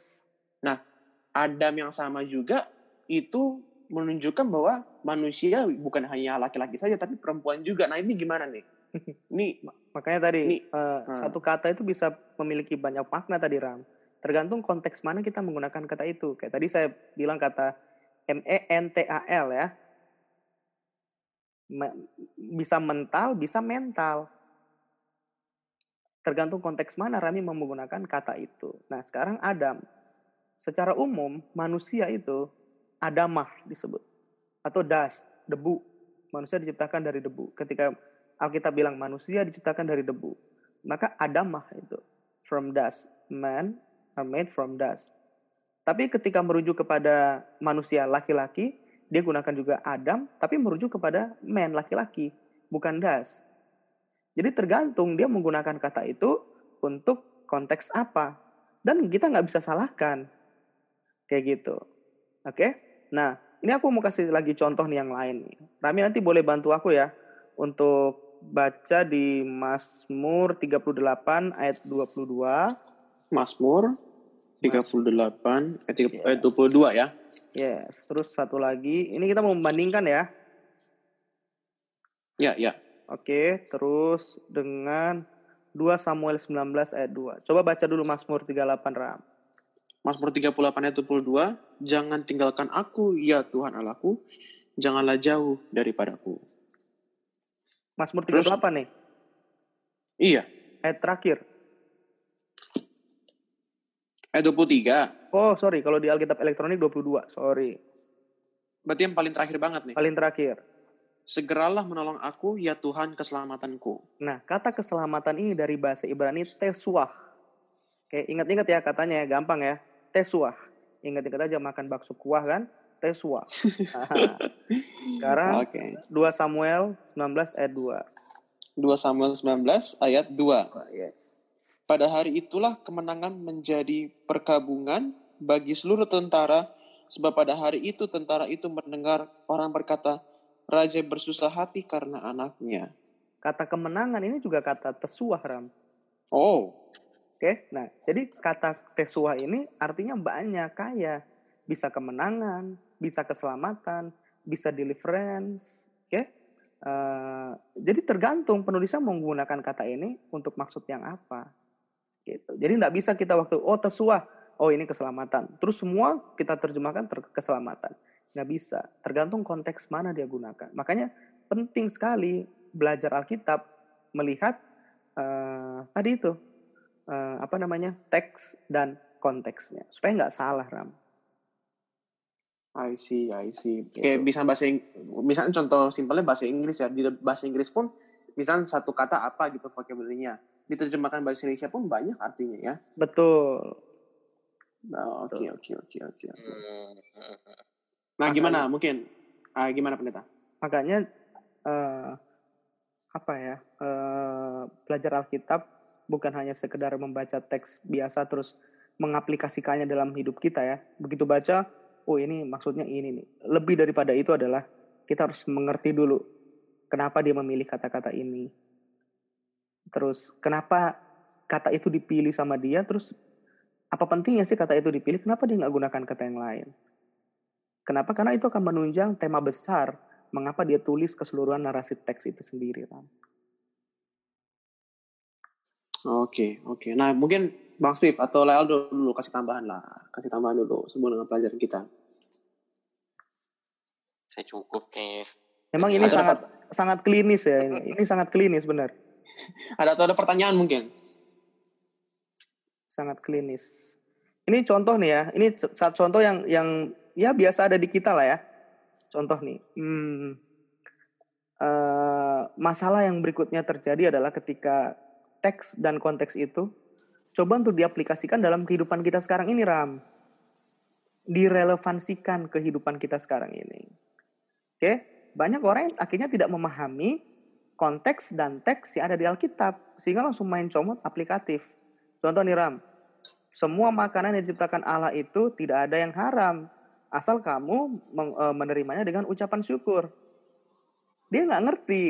Adam yang sama juga itu menunjukkan bahwa manusia bukan hanya laki-laki saja tapi perempuan juga. Nah ini gimana nih? Ini Makanya tadi Ini, eh, hmm. satu kata itu bisa memiliki banyak makna tadi Ram. Tergantung konteks mana kita menggunakan kata itu. Kayak tadi saya bilang kata M E N T A L ya. Me- bisa mental, bisa mental. Tergantung konteks mana Rami menggunakan kata itu. Nah, sekarang Adam. Secara umum manusia itu adamah disebut atau dust, debu. Manusia diciptakan dari debu. Ketika Alkitab bilang manusia diciptakan dari debu, maka adamah itu from dust. Man are made from dust. Tapi ketika merujuk kepada manusia laki-laki, dia gunakan juga Adam, tapi merujuk kepada man laki-laki, bukan dust. Jadi tergantung dia menggunakan kata itu untuk konteks apa. Dan kita nggak bisa salahkan. Kayak gitu. Oke? Nah, ini aku mau kasih lagi contoh nih yang lain. Rami nanti boleh bantu aku ya untuk baca di Mazmur 38 ayat 22. Mazmur 38 ayat tiga- Iya. ayat 22 ya. Yes, terus satu lagi. Ini kita mau membandingkan ya. Ya, ya. Oke, terus dengan 2 Samuel 19 ayat 2. Coba baca dulu Mazmur 38 Ram. Mazmur 38 ayat 22, jangan tinggalkan aku ya Tuhan Allahku, janganlah jauh daripadaku. Mazmur Terus? 38 nih, Iya, ayat terakhir. ayat 23. Oh, sorry, kalau di Alkitab elektronik 22. Sorry. Berarti yang paling terakhir banget nih. Paling terakhir. Segeralah menolong aku ya Tuhan keselamatanku. Nah, kata keselamatan ini dari bahasa Ibrani tesuah. Oke, ingat-ingat ya katanya ya, gampang ya. Tesuah. Ingat-ingat aja makan bakso kuah kan? Nah, Sekarang Oke. 2 Samuel 19 ayat 2. 2 Samuel 19 ayat 2. Wah, Yes. Pada hari itulah kemenangan menjadi perkabungan bagi seluruh tentara, sebab pada hari itu tentara itu mendengar orang berkata, Raja bersusah hati karena anaknya. Kata kemenangan ini juga kata tesuah, Ram. Oh, Oke, nah jadi kata tesuah ini artinya banyak, kaya. Bisa kemenangan, bisa keselamatan, bisa deliverance. Oke, Eh, jadi tergantung penulisnya menggunakan kata ini untuk maksud yang apa. Gitu. Jadi nggak bisa kita waktu oh tesuah, oh ini keselamatan. Terus semua kita terjemahkan ter keselamatan. Nggak bisa. Tergantung konteks mana dia gunakan. Makanya penting sekali belajar Alkitab melihat eh, tadi itu eh, apa namanya teks dan konteksnya supaya nggak salah ram. I see, I see. Gitu. Kayak bisa bahasa Ing- misalnya contoh simpelnya bahasa Inggris ya. Di bahasa Inggris pun misalnya satu kata apa gitu vocabulary-nya. Diterjemahkan bahasa Indonesia pun banyak artinya ya. Betul. Nah, Oke, oke, oke, oke. Hmm. Nah, Makanya- gimana? Mungkin ah, gimana pendeta? Makanya eh, apa ya eh, belajar Alkitab bukan hanya sekedar membaca teks biasa terus mengaplikasikannya dalam hidup kita ya. Begitu baca, oh ini maksudnya ini nih. Lebih daripada itu adalah kita harus mengerti dulu kenapa dia memilih kata-kata ini. Terus kenapa kata itu dipilih sama dia, terus apa pentingnya sih kata itu dipilih? Kenapa dia nggak gunakan kata yang lain? Kenapa? Karena itu akan menunjang tema besar mengapa dia tulis keseluruhan narasi teks itu sendiri. Ram. Oke, oke. Nah, mungkin Bang Steve atau Lealdo dulu kasih tambahan lah. Kasih tambahan dulu sebelum dengan pelajaran kita. Saya cukup nih. Memang ini Ada sangat sangat klinis ya. Ini, ini sangat klinis benar. Ada atau ada pertanyaan mungkin? Sangat klinis. Ini contoh nih ya. Ini satu contoh yang yang ya biasa ada di kita lah ya. Contoh nih. Hmm, eh, masalah yang berikutnya terjadi adalah ketika teks dan konteks itu coba untuk diaplikasikan dalam kehidupan kita sekarang ini Ram. Direlevansikan kehidupan kita sekarang ini. Oke, banyak orang yang akhirnya tidak memahami konteks dan teks yang ada di Alkitab sehingga langsung main comot aplikatif. Contoh nih Ram, semua makanan yang diciptakan Allah itu tidak ada yang haram asal kamu eh, menerimanya dengan ucapan syukur. Dia nggak ngerti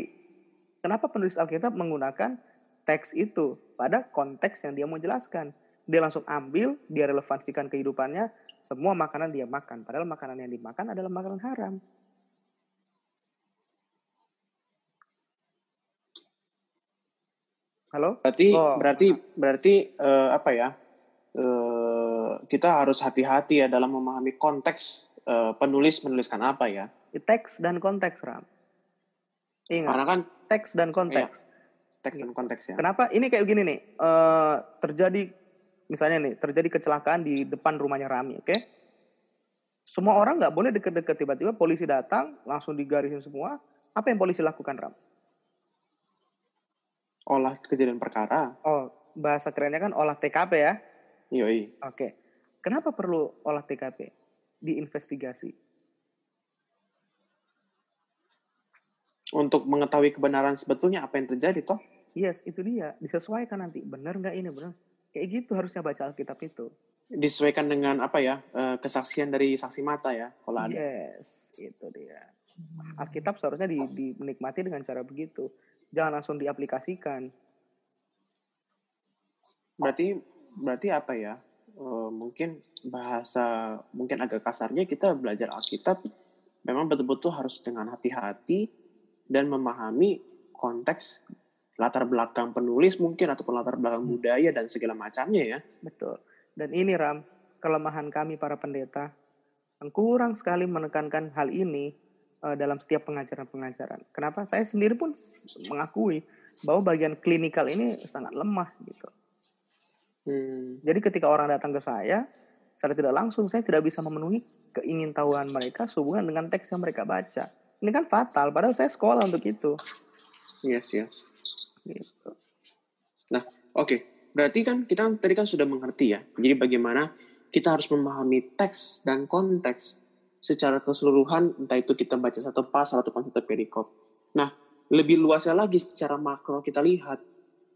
kenapa penulis Alkitab menggunakan teks itu pada konteks yang dia mau jelaskan. Dia langsung ambil, dia relevansikan kehidupannya, semua makanan dia makan. Padahal makanan yang dimakan adalah makanan haram. Halo? Berarti Oh. berarti berarti eh, apa ya? Eh, kita harus hati-hati ya dalam memahami konteks eh, penulis menuliskan apa ya. Teks dan konteks, Ram. Ingat, Karena kan teks dan konteks. Teks dan konteks ya. Kenapa? Ini kayak gini nih. eh, terjadi misalnya nih, terjadi kecelakaan di depan rumahnya Rami, oke? Semua orang nggak boleh deket-deket tiba-tiba polisi datang langsung digarisin semua. Apa yang polisi lakukan Ram? Olah kejadian perkara. Oh, bahasa kerennya kan olah TKP ya. Yoi. Oke. Kenapa perlu olah TKP? Diinvestigasi. Untuk mengetahui kebenaran sebetulnya apa yang terjadi toh. Yes, itu dia. Disesuaikan nanti. Benar nggak ini? Benar. Kayak gitu harusnya baca Alkitab itu. Disesuaikan dengan apa ya? eh, kesaksian dari saksi mata ya. Kalau ada. Yes, itu dia. Alkitab seharusnya di, di- menikmati dengan cara begitu. Jangan langsung diaplikasikan. Berarti berarti apa ya? Eh, mungkin bahasa mungkin agak kasarnya kita belajar Alkitab memang betul-betul harus dengan hati-hati dan memahami konteks latar belakang penulis mungkin ataupun latar belakang budaya dan segala macamnya ya. Betul. Dan ini Ram, kelemahan kami para pendeta yang kurang sekali menekankan hal ini eh, dalam setiap pengajaran-pengajaran. Kenapa? Saya sendiri pun mengakui bahwa bagian klinikal ini sangat lemah gitu. Hmm, Jadi ketika orang datang ke saya, secara tidak langsung saya tidak bisa memenuhi keingintahuan mereka sehubungan dengan teks yang mereka baca. Ini kan fatal, padahal saya sekolah untuk itu. yes, yes. Gitu. Nah, oke. Berarti kan kita tadi kan sudah mengerti ya. Jadi bagaimana kita harus memahami teks dan konteks secara keseluruhan, entah itu kita baca satu pasal ataupun satu perikop. Nah, lebih luasnya lagi secara makro kita lihat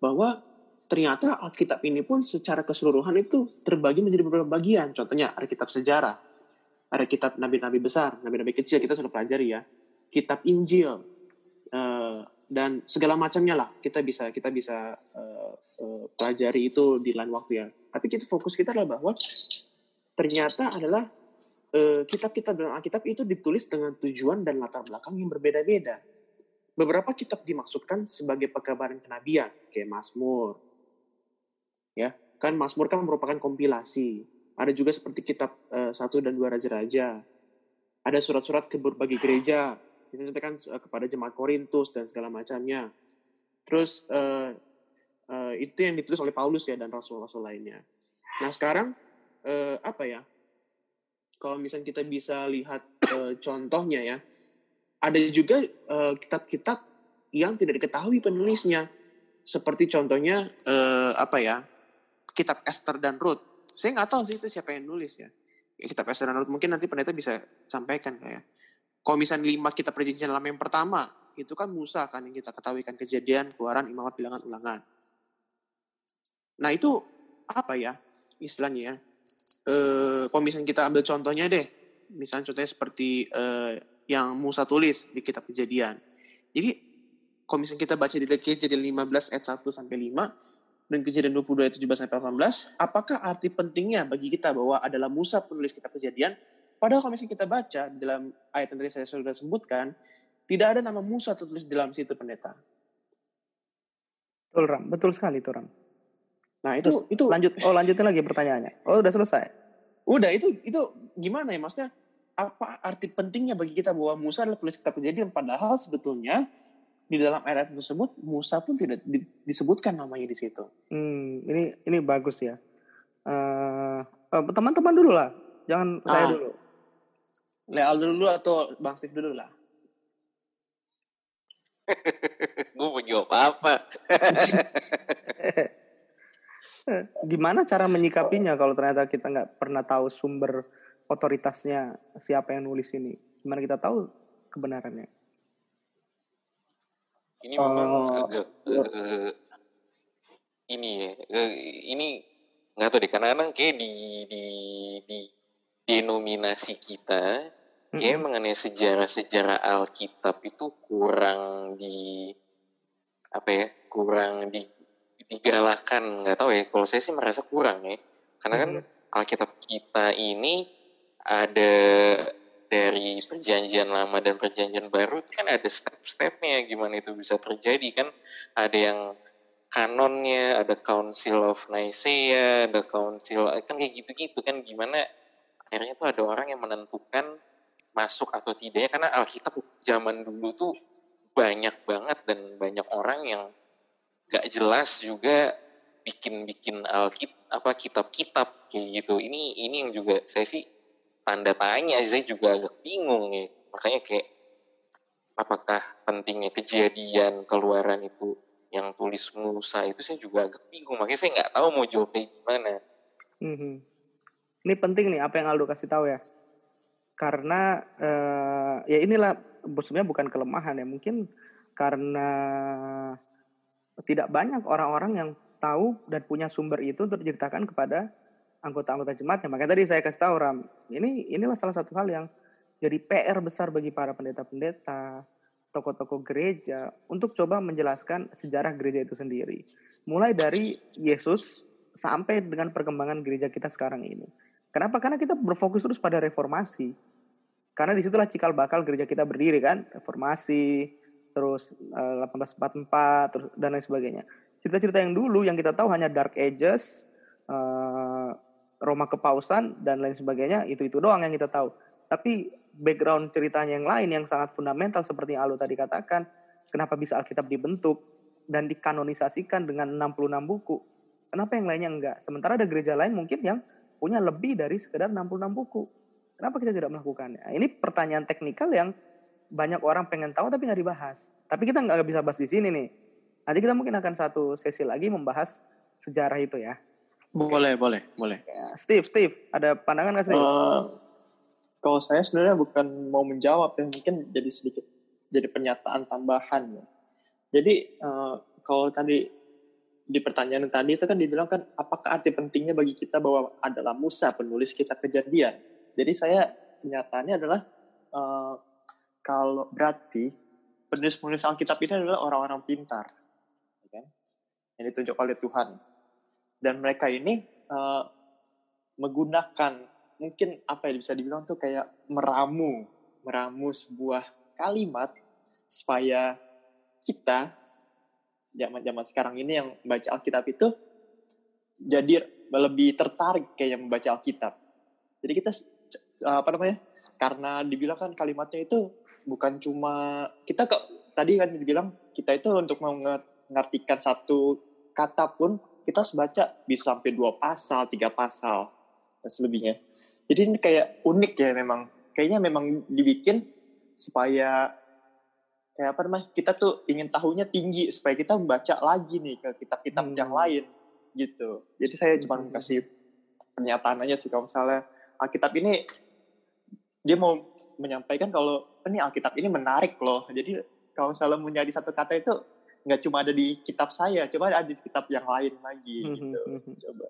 bahwa ternyata Alkitab ini pun secara keseluruhan itu terbagi menjadi beberapa bagian. Contohnya ada kitab sejarah, ada kitab nabi-nabi besar, nabi-nabi kecil kita sudah pelajari ya. Kitab Injil, eh, dan segala macamnya lah kita bisa kita bisa eh, eh, pelajari itu di lain waktu ya. Tapi kita fokus kita adalah bahwa ternyata adalah eh, kitab-kitab dalam Alkitab itu ditulis dengan tujuan dan latar belakang yang berbeda-beda. Beberapa kitab dimaksudkan sebagai pekabaran kenabian, kayak Mazmur. Ya, kan Mazmur kan merupakan kompilasi. Ada juga seperti kitab eh, satu dan dua raja-raja. Ada surat-surat ke berbagai gereja, itu kan eh, kepada jemaat Korintus dan segala macamnya. Terus eh, eh, itu yang ditulis oleh Paulus ya dan rasul-rasul lainnya. Nah sekarang eh, apa ya? Kalau misalnya kita bisa lihat eh, contohnya ya, ada juga kitab-kitab yang tidak diketahui penulisnya. Seperti contohnya eh, apa ya? Kitab Esther dan Ruth. Saya nggak tahu sih itu siapa yang nulis ya. Ya, Kitab Esther dan Ruth mungkin nanti pendeta bisa sampaikan kayak. Kalau misalnya lima kitab perjanjian lama yang pertama, itu kan Musa kan yang kita ketahui kan kejadian, keluaran, imamat, bilangan, ulangan. Nah itu apa ya istilahnya ya? Eh, kalau misalnya kita ambil contohnya deh, misalnya contohnya seperti eh, yang Musa tulis di kitab kejadian. Jadi kalau misalnya kita baca di kejadian 15 ayat 1 sampai 5 dan kejadian 22 ayat 17 sampai 18, apakah arti pentingnya bagi kita bahwa adalah Musa penulis kitab kejadian? Padahal kalau misalnya kita baca dalam ayat yang tadi saya sudah sebutkan, tidak ada nama Musa tertulis dalam situ pendeta. Betul Ram, betul sekali itu Ram. Nah itu itu Lanjut, oh lanjutin lagi pertanyaannya. Oh udah selesai. udah itu itu gimana ya maksudnya apa arti pentingnya bagi kita bahwa Musa adalah penulis kitab kejadian padahal sebetulnya di dalam ayat tersebut Musa pun tidak di- disebutkan namanya di situ. Hmm, ini ini bagus ya. Eh, eh, teman-teman dulu lah, jangan saya Ah. dulu. Leal dulu atau Bang Steve dulu lah. Gue mau jawab apa? Gimana cara menyikapinya kalau ternyata kita nggak pernah tahu sumber otoritasnya siapa yang nulis ini? Gimana kita tahu kebenarannya? Ini memang Oh, agak eh, ini ya, eh, ini nggak tahu deh. Kadang-kadang kayak di di di denominasi kita, kayak mengenai sejarah-sejarah Alkitab itu kurang di apa ya, kurang di digalakan. Nggak tahu ya. Kalau saya sih merasa kurang ya, karena kan Alkitab kita ini ada dari perjanjian lama dan perjanjian baru itu kan ada step-stepnya gimana itu bisa terjadi kan ada yang kanonnya ada Council of Nicaea ada Council kan kayak gitu-gitu kan gimana akhirnya tuh ada orang yang menentukan masuk atau tidaknya karena Alkitab zaman dulu tuh banyak banget dan banyak orang yang gak jelas juga bikin-bikin Alkitab apa kitab-kitab kayak gitu. Ini ini yang juga saya sih tanda tanya saya juga agak bingung ya makanya kayak apakah pentingnya kejadian keluaran itu yang tulis Musa itu saya juga agak bingung. Makanya saya nggak tahu mau jawabnya gimana. Mhm. Ini penting nih apa yang Aldo kasih tahu ya. Karena eh, ya inilah sebenarnya bukan kelemahan ya, mungkin karena tidak banyak orang-orang yang tahu dan punya sumber itu untuk diceritakan kepada anggota-anggota jemaatnya. Makanya tadi saya kasih tahu Ram, ini inilah salah satu hal yang jadi PR besar bagi para pendeta-pendeta, tokoh-tokoh gereja untuk coba menjelaskan sejarah gereja itu sendiri. Mulai dari Yesus sampai dengan perkembangan gereja kita sekarang ini. Kenapa? Karena kita berfokus terus pada reformasi. Karena di situlah cikal bakal gereja kita berdiri kan, reformasi, terus eh, 1844, terus dan lain sebagainya. Cerita-cerita yang dulu yang kita tahu hanya Dark Ages, eh, Roma kepausan dan lain sebagainya, itu-itu doang yang kita tahu. Tapi background ceritanya yang lain yang sangat fundamental seperti yang Alu tadi katakan, kenapa bisa Alkitab dibentuk dan dikanonisasikan dengan 66 buku. Kenapa yang lainnya enggak? Sementara ada gereja lain mungkin yang punya lebih dari sekedar 66 buku. Kenapa kita tidak melakukannya? Nah, Ini pertanyaan teknikal yang banyak orang pengen tahu tapi nggak dibahas. Tapi kita nggak bisa bahas di sini nih. Nanti kita mungkin akan satu sesi lagi membahas sejarah itu ya. Boleh, boleh, boleh. Ya, Steve, Steve, ada pandangan nggak Steve? Eh, kalau saya sebenarnya bukan mau menjawab ya, mungkin jadi sedikit jadi pernyataan tambahan ya. Jadi eh, kalau tadi di pertanyaan tadi itu kan dibilang kan apakah arti pentingnya bagi kita bahwa adalah Musa penulis kitab kejadian. Jadi saya pernyataannya adalah eh, kalau berarti penulis-penulis Alkitab ini adalah orang-orang pintar, ya kan? yang ditunjuk oleh Tuhan. Dan mereka ini eh, menggunakan mungkin apa ya bisa dibilang tuh kayak meramu, meramu sebuah kalimat supaya kita zaman-zaman sekarang ini yang baca Alkitab itu jadi lebih tertarik kayak membaca Alkitab. Jadi kita apa namanya? Karena dibilang kan kalimatnya itu bukan cuma kita kok tadi kan dibilang kita itu untuk mengartikan satu kata pun kita harus baca bisa sampai dua pasal, tiga pasal dan selebihnya. Jadi ini kayak unik ya memang. Kayaknya memang dibikin supaya kayak apa namanya? Kita tuh ingin tahunya tinggi supaya kita membaca lagi nih ke kitab-kitab Hmm. yang lain gitu. Jadi saya cuma Hmm. kasih pernyataan aja sih kalau misalnya Alkitab ini dia mau menyampaikan kalau ini Alkitab ini menarik loh. Jadi kalau misalnya mau nyari satu kata itu nggak cuma ada di kitab saya, coba ada di kitab yang lain lagi Hmm, gitu. hmm, hmm. Coba.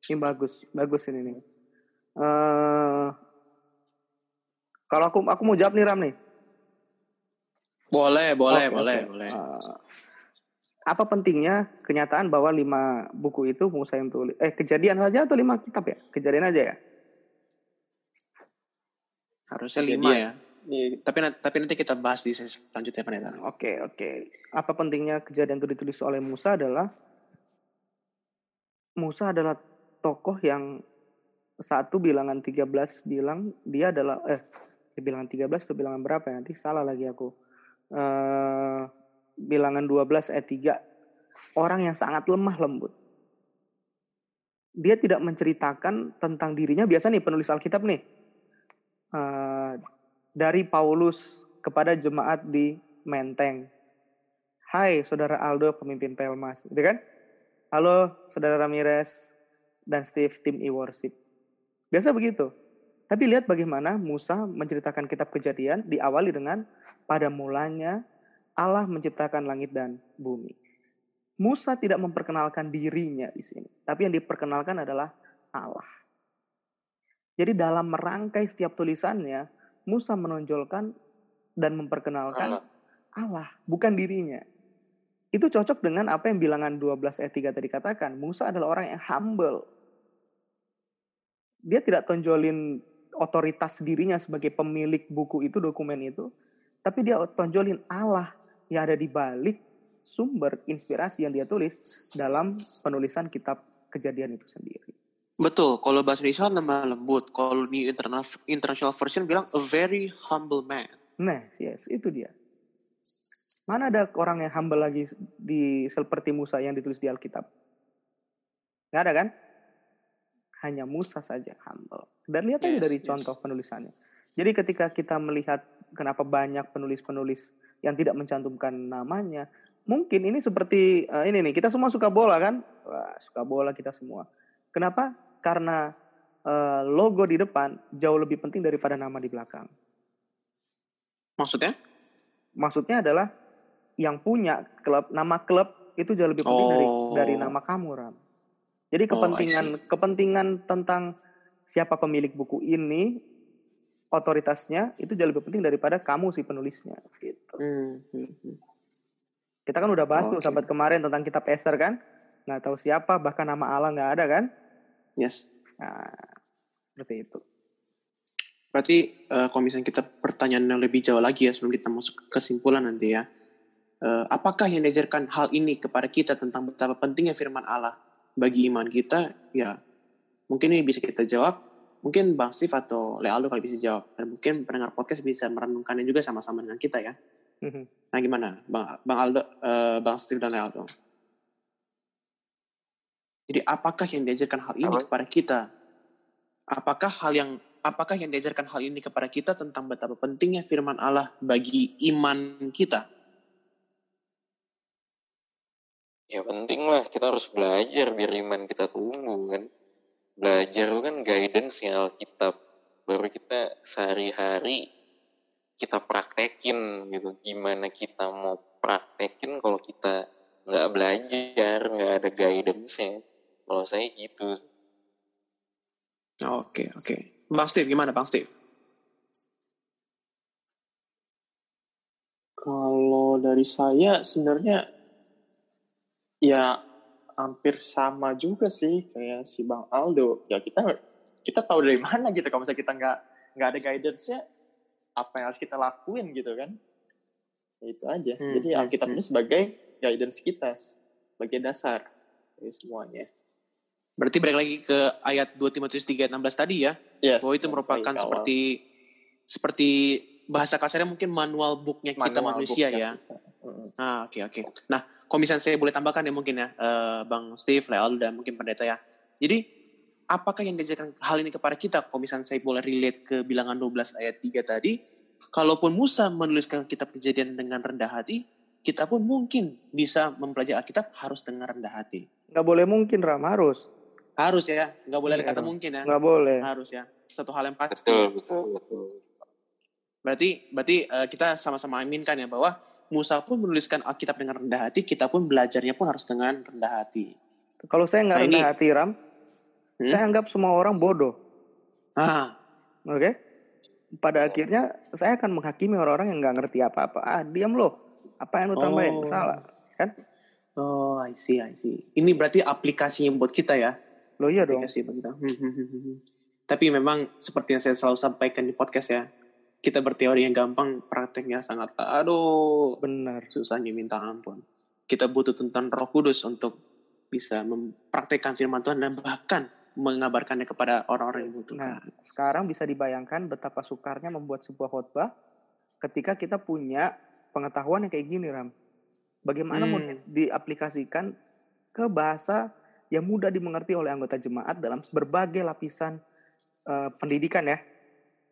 Ini bagus, bagus ini nih. Eh, kalau aku aku mau jawab nih Ram nih. Boleh, boleh, Oke, boleh, oke. boleh. Eh, apa pentingnya kenyataan bahwa lima buku itu Musa yang tulis? Eh kejadian saja atau lima kitab ya? Kejadian aja ya. Harusnya lima ya. ya. Ini Tapi nanti, tapi nanti kita bahas di sesi selanjutnya pendeta. Oke oke. Apa pentingnya kejadian itu ditulis oleh Musa adalah Musa adalah tokoh yang satu bilangan 13 bilang dia adalah eh bilangan 13 atau bilangan berapa ya? Nanti salah lagi aku. Eh bilangan 12 ayat 3 orang yang sangat lemah lembut. Dia tidak menceritakan tentang dirinya. Biasa nih penulis Alkitab nih. eh, dari Paulus kepada jemaat di Menteng. Hai saudara Aldo pemimpin Pelmas. Gitu kan? Halo saudara Ramirez dan Steve tim e-worship. Biasa begitu. Tapi lihat bagaimana Musa menceritakan kitab kejadian diawali dengan pada mulanya Allah menciptakan langit dan bumi. Musa tidak memperkenalkan dirinya di sini, tapi yang diperkenalkan adalah Allah. Jadi dalam merangkai setiap tulisannya, Musa menonjolkan dan memperkenalkan Allah. Allah, bukan dirinya. Itu cocok dengan apa yang bilangan 12 ayat 3 tadi katakan. Musa adalah orang yang humble. Dia tidak tonjolin otoritas dirinya sebagai pemilik buku itu, dokumen itu. Tapi dia tonjolin Allah yang ada di balik sumber inspirasi yang dia tulis dalam penulisan kitab kejadian itu sendiri. Betul, kalau bahasa Indonesia lemah lembut. Kalau di international, international version bilang a very humble man. Nah, yes, itu dia. Mana ada orang yang humble lagi di seperti Musa yang ditulis di Alkitab? Nggak ada kan? Hanya Musa saja humble. Dan lihat aja Yes, dari yes. contoh penulisannya. Jadi ketika kita melihat kenapa banyak penulis-penulis yang tidak mencantumkan namanya, mungkin ini seperti eh, ini nih, kita semua suka bola kan? Wah, suka bola kita semua. Kenapa? Karena eh, logo di depan jauh lebih penting daripada nama di belakang. Maksudnya? maksudnya adalah yang punya klub nama klub itu jauh lebih penting dari Oh. dari nama kamu Ram. Jadi Oh, kepentingan see. kepentingan tentang siapa pemilik buku ini otoritasnya itu jauh lebih penting daripada kamu si penulisnya gitu. Hmm, hmm, hmm. Kita kan udah bahas tuh Oke. sahabat kemarin tentang kitab Esther kan? Nggak tahu siapa bahkan nama Allah nggak ada kan? Yes. Nah, seperti itu. Berarti eh, kalau misalnya kita pertanyaan yang lebih jauh lagi ya sebelum kita masuk ke kesimpulan nanti ya. Eh, apakah yang diajarkan hal ini kepada kita tentang betapa pentingnya firman Allah bagi iman kita? Ya, mungkin ini bisa kita jawab. Mungkin Bang Steve atau Lealdo kalau bisa jawab. Dan mungkin pendengar podcast bisa merenungkannya juga sama-sama dengan kita ya. Mhm. Nah gimana Bang, Bang Aldo, eh, Bang Steve dan Lealdo? Jadi apakah yang diajarkan hal ini Apa? kepada kita? Apakah hal yang apakah yang diajarkan hal ini kepada kita tentang betapa pentingnya firman Allah bagi iman kita? Ya penting lah, kita harus belajar biar iman kita tumbuh kan. Belajar itu kan guidance nya Alkitab. Baru kita sehari-hari kita praktekin gitu. Gimana kita mau praktekin kalau kita nggak belajar, nggak ada guidance-nya. Kalau saya gitu. Oke oke. Bang Steve gimana Bang Steve? Kalau dari saya sebenarnya ya hampir sama juga sih kayak si Bang Aldo. Ya kita kita tahu dari mana gitu kalau misalnya kita nggak nggak ada guidance-nya apa yang harus kita lakuin gitu kan. Ya, itu aja. Hmm, Jadi hmm, Alkitab ini sebagai guidance kita, sebagai dasar dari semuanya. Berarti balik lagi ke ayat 2 Timotius 3 ayat 16 tadi ya. Yes, Bahwa itu merupakan awal. seperti seperti bahasa kasarnya mungkin manual booknya kita Manual manusia booknya ya. kita. Mm-mm. Ah, oke oke. Nah, kalau misalnya saya boleh tambahkan ya mungkin ya, eh, Bang Steve, Leal, dan mungkin pendeta ya. Jadi, apakah yang diajarkan hal ini kepada kita? Kalau misalnya saya boleh relate ke bilangan 12 ayat 3 tadi, kalaupun Musa menuliskan kitab kejadian dengan rendah hati, kita pun mungkin bisa mempelajari Alkitab harus dengan rendah hati. Nggak boleh mungkin Ram harus. Harus ya, nggak boleh ada Iya kata mungkin ya. Nggak boleh. Harus ya. Satu hal yang pasti. Betul, betul, betul. Berarti berarti eh, kita sama-sama aminkan ya bahwa Musa pun menuliskan Alkitab dengan rendah hati, kita pun belajarnya pun harus dengan rendah hati. Kalau saya nggak Nah, rendah ini- hati Ram, Hmm? saya anggap semua orang bodoh. Ah, Oke? Pada Oh. akhirnya saya akan menghakimi orang-orang yang nggak ngerti apa-apa. Ah, diam loh. Apa yang lu tambahin? Oh. Salah. Kan? oh, I see, I see. Ini berarti aplikasinya buat kita ya. Lo iya dong. Aplikasi buat kita. Hmm, hmm, hmm. Tapi memang seperti yang saya selalu sampaikan di podcast ya, kita berteori yang gampang, prakteknya sangat, aduh, Benar. susahnya minta ampun. Kita butuh tentang Roh Kudus untuk bisa mempraktekkan firman Tuhan dan bahkan mengabarkannya kepada orang-orang yang Nah, membutuhkan. sekarang bisa dibayangkan betapa sukarnya membuat sebuah khotbah ketika kita punya pengetahuan yang kayak gini, Ram. Bagaimana mau Hmm. diaplikasikan ke bahasa yang mudah dimengerti oleh anggota jemaat dalam berbagai lapisan eh, pendidikan ya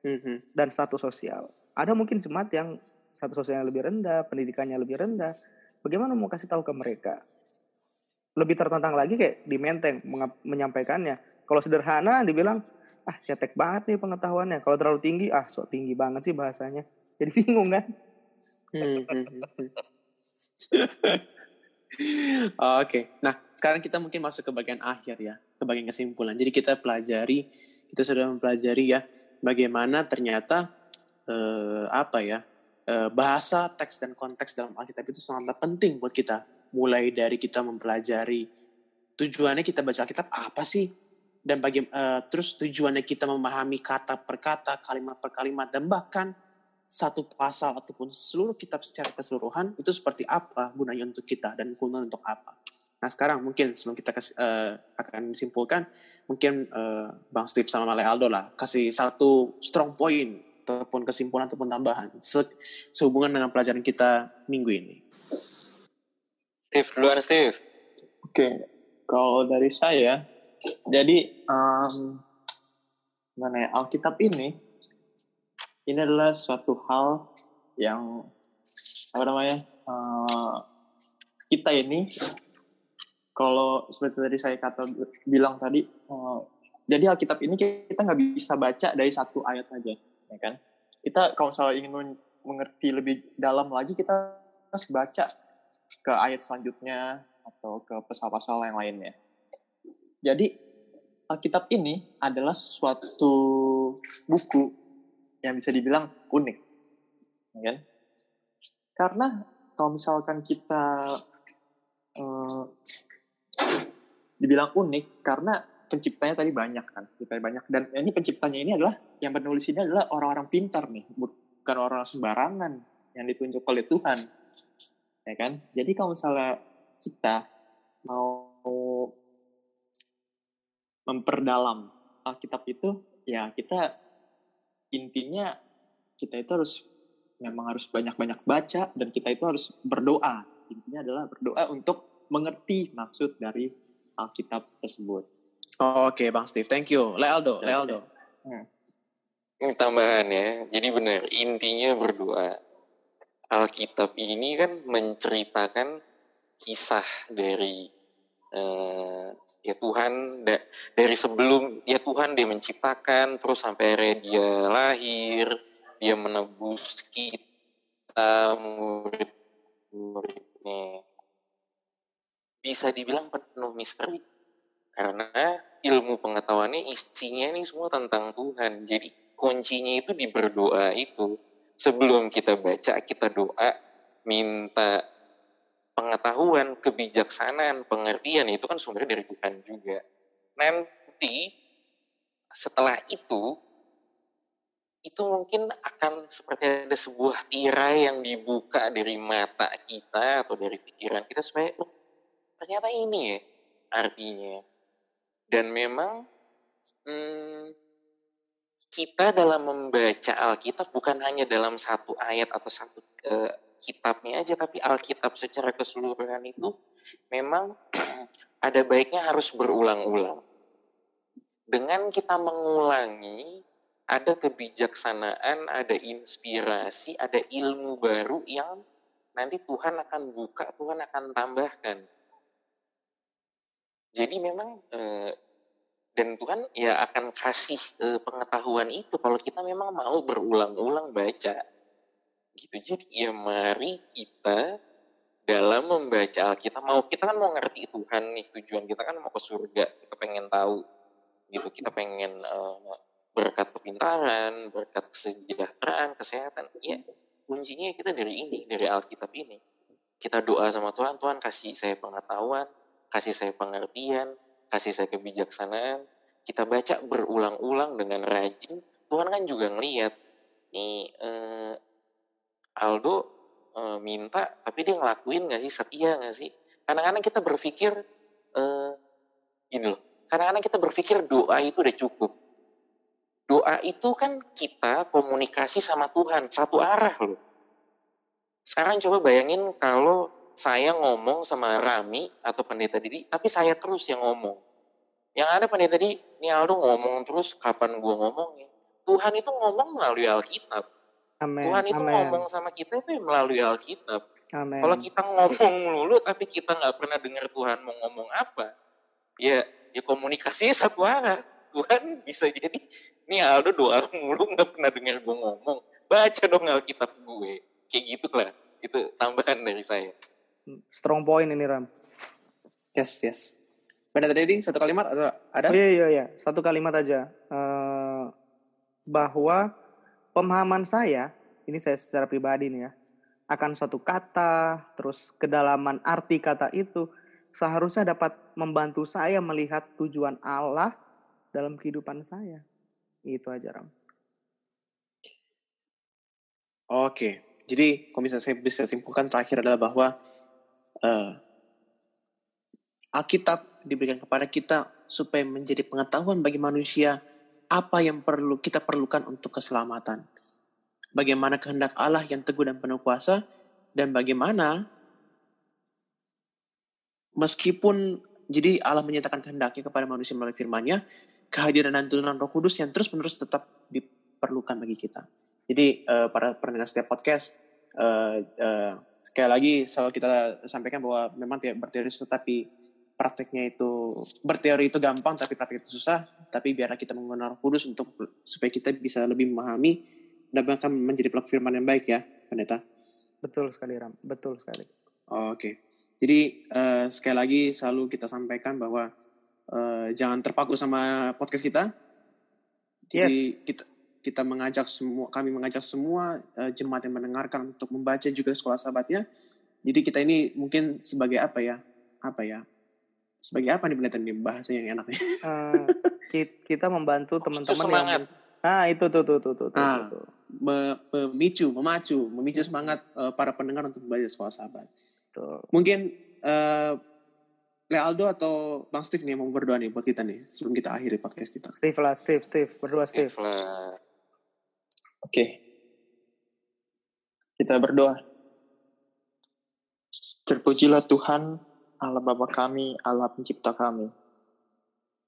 Mhm. dan status sosial. Ada mungkin jemaat yang status sosialnya lebih rendah, pendidikannya lebih rendah. Bagaimana mau kasih tahu ke mereka? Lebih tertantang lagi kayak di Menteng menyampaikannya. Kalau sederhana dibilang, ah cetek banget nih pengetahuannya. Kalau terlalu tinggi, ah sok tinggi banget sih bahasanya. Jadi bingung kan? Hmm, hmm, hmm. Oke, nah sekarang kita mungkin masuk ke bagian akhir ya, ke bagian kesimpulan. Jadi kita pelajari, kita sudah mempelajari ya, bagaimana ternyata eh, apa ya eh, bahasa, teks dan konteks dalam Alkitab itu sangatlah penting buat kita. Mulai dari kita mempelajari tujuannya kita baca Alkitab apa sih, dan bagi eh, terus tujuannya kita memahami kata per kata, kalimat per kalimat, dan bahkan satu pasal ataupun seluruh kitab secara keseluruhan itu seperti apa gunanya untuk kita dan keuntungan untuk apa. Nah sekarang mungkin sebelum kita kas- eh, akan disimpulkan, mungkin eh, Bang Steve sama Male Aldo lah kasih satu strong point ataupun kesimpulan ataupun tambahan se- sehubungan dengan pelajaran kita minggu ini. Steve duluan Steve. Oke, kalau dari saya, jadi gimana ya, Alkitab ini ini adalah suatu hal yang apa namanya eh, kita ini kalau seperti tadi saya kata bilang tadi, eh, jadi Alkitab ini kita nggak bisa baca dari satu ayat aja, ya kan? Kita kalau misalnya ingin men- mengerti lebih dalam lagi, kita harus baca ke ayat selanjutnya atau ke pasal-pasal yang lainnya. Jadi Alkitab ini adalah suatu buku yang bisa dibilang unik, ya kan? Karena kalau misalkan kita eh, dibilang unik karena penciptanya tadi banyak kan, penciptanya banyak dan ini penciptanya ini adalah yang penulis ini adalah orang-orang pintar nih, bukan orang sembarangan yang ditunjuk oleh Tuhan, ya kan? Jadi kalau misalnya kita mau memperdalam Alkitab itu, ya kita intinya kita itu harus memang harus banyak-banyak baca dan kita itu harus berdoa. Intinya adalah berdoa untuk mengerti maksud dari Alkitab tersebut. Oh, Oke Bang Steve, thank you. Lealdo, Ya, Lealdo. Ini tambahan ya. Jadi benar, intinya berdoa. Alkitab ini kan menceritakan kisah dari eh, ya Tuhan da- dari sebelum ya Tuhan dia menciptakan terus sampai akhirnya dia lahir, dia menebus kita murid-muridnya. Bisa dibilang penuh misteri karena ilmu pengetahuannya isinya ini semua tentang Tuhan. Jadi kuncinya itu di berdoa itu. Sebelum kita baca, kita doa, minta pengetahuan, kebijaksanaan, pengertian, itu kan sumbernya dari Tuhan juga. Nanti setelah itu, itu mungkin akan seperti ada sebuah tirai yang dibuka dari mata kita atau dari pikiran kita supaya "Oh, ternyata ini ya artinya. Dan memang hmm, kita dalam membaca Alkitab bukan hanya dalam satu ayat atau satu eh, kitabnya aja, tapi Alkitab secara keseluruhan itu memang ada baiknya harus berulang-ulang. Dengan kita mengulangi, ada kebijaksanaan, ada inspirasi, ada ilmu baru yang nanti Tuhan akan buka, Tuhan akan tambahkan. Jadi memang eh, dan Tuhan ya akan kasih eh, pengetahuan itu kalau kita memang mau berulang-ulang baca. Gitu. Jadi ya mari kita dalam membaca Alkitab. Mau kita kan mau ngerti Tuhan nih tujuan kita kan mau ke surga kita pengen tahu. Gitu. Kita pengen eh, berkat kepintaran berkat kesejahteraan kesehatan. Ya kuncinya kita dari ini dari Alkitab ini. Kita doa sama Tuhan Tuhan kasih saya pengetahuan kasih saya pengertian kasih saya kebijaksanaan. Kita baca berulang-ulang dengan rajin Tuhan kan juga ngeliat. Nih eh, Aldo eh, minta tapi dia ngelakuin nggak sih? Setia nggak sih? Kadang-kadang kita berpikir eh gini loh kadang-kadang kita berpikir doa itu udah cukup. Doa itu kan kita komunikasi sama Tuhan satu arah loh. Sekarang coba bayangin kalau saya ngomong sama Rami atau pendeta Didi tapi saya terus yang ngomong yang ada pendeta Didi ini Aldo ngomong terus kapan gua ngomongnya Tuhan itu ngomong melalui Alkitab Amin. Tuhan itu Amin. ngomong sama kita itu melalui Alkitab Amin. kalau kita ngomong melulu tapi kita nggak pernah dengar Tuhan mau ngomong apa, ya ya komunikasinya satu arah. Tuhan bisa jadi, nih Aldo doa mulu nggak pernah dengar gue ngomong. Baca dong Alkitab gue. Kayak gitu lah. Itu tambahan dari saya. Strong point ini Ram. Yes, yes. Pendeta Dedi, satu kalimat atau ada? Oh, iya iya iya, satu kalimat aja. Eh, bahwa pemahaman saya, ini saya secara pribadi nih ya, akan suatu kata, terus kedalaman arti kata itu seharusnya dapat membantu saya melihat tujuan Allah dalam kehidupan saya. Itu aja Ram. Oke. Jadi, kalau bisa saya bisa simpulkan terakhir adalah bahwa eh, Alkitab diberikan kepada kita supaya menjadi pengetahuan bagi manusia apa yang perlu kita perlukan untuk keselamatan. Bagaimana kehendak Allah yang teguh dan penuh kuasa dan bagaimana meskipun jadi Allah menyatakan kehendaknya kepada manusia melalui firman-Nya, kehadiran dan turunan Roh Kudus yang terus-menerus tetap diperlukan bagi kita. Jadi eh, para pendengar setiap podcast eh, eh, sekali lagi selalu kita sampaikan bahwa memang tidak berteori tetapi prakteknya itu berteori itu gampang tapi praktek itu susah. Tapi biarlah kita menggunakan Kudus untuk supaya kita bisa lebih memahami dan bahkan menjadi pelaku firman yang baik ya, pendeta. Betul sekali Ram, betul sekali. Oke. Jadi eh, sekali lagi selalu kita sampaikan bahwa eh, jangan terpaku sama podcast kita. Jadi kita kita mengajak semua kami mengajak semua eh, jemaat yang mendengarkan untuk membaca juga sekolah sahabatnya. Jadi kita ini mungkin sebagai apa ya? Apa ya? Sebagai apa nih pendeta ini bahasa yang enaknya? Eh, ki- kita membantu teman-teman yang semangat. Ah, itu tuh tuh tuh tuh tuh. Ah. tuh. Me- memicu, memacu, memicu semangat eh, para pendengar untuk membaca sekolah sahabat. tuh. Mungkin eh Lealdo atau Bang Steve nih yang mau berdoa nih buat kita nih sebelum kita akhiri podcast kita. Steve lah, Steve, Steve, berdua Steve. If lah. Oke. Kita berdoa. Terpujilah Tuhan, Allah Bapa kami, Allah pencipta kami.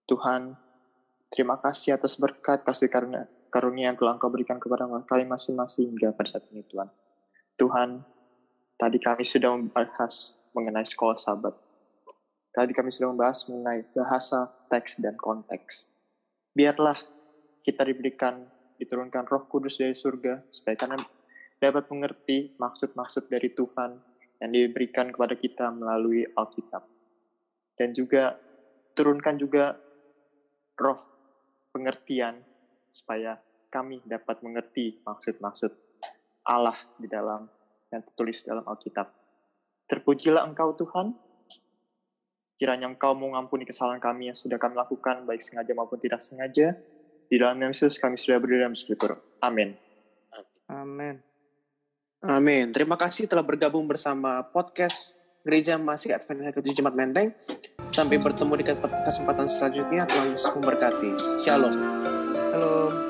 Tuhan, terima kasih atas berkat kasih karunia, karunia yang telah Engkau berikan kepada kami masing-masing hingga pada saat ini Tuhan. Tuhan, tadi kami sudah membahas mengenai sekolah sahabat. Tadi kami sudah membahas mengenai bahasa, teks, dan konteks. Biarlah kita diberikan, diturunkan roh kudus dari surga, supaya kami dapat mengerti maksud-maksud dari Tuhan yang diberikan kepada kita melalui Alkitab. Dan juga turunkan juga roh pengertian supaya kami dapat mengerti maksud-maksud Allah di dalam yang tertulis dalam Alkitab. Terpujilah Engkau Tuhan, kiranya Engkau mengampuni kesalahan kami yang sudah kami lakukan, baik sengaja maupun tidak sengaja. Di dalam nama Yesus kami sudah berdoa dan bersyukur. Amin. Amin. Amin. Terima kasih telah bergabung bersama podcast Gereja Masih Advent Hari Ketujuh Jumat Menteng. Sampai bertemu di kesempatan selanjutnya. Tuhan Yesus memberkati. Shalom. Halo.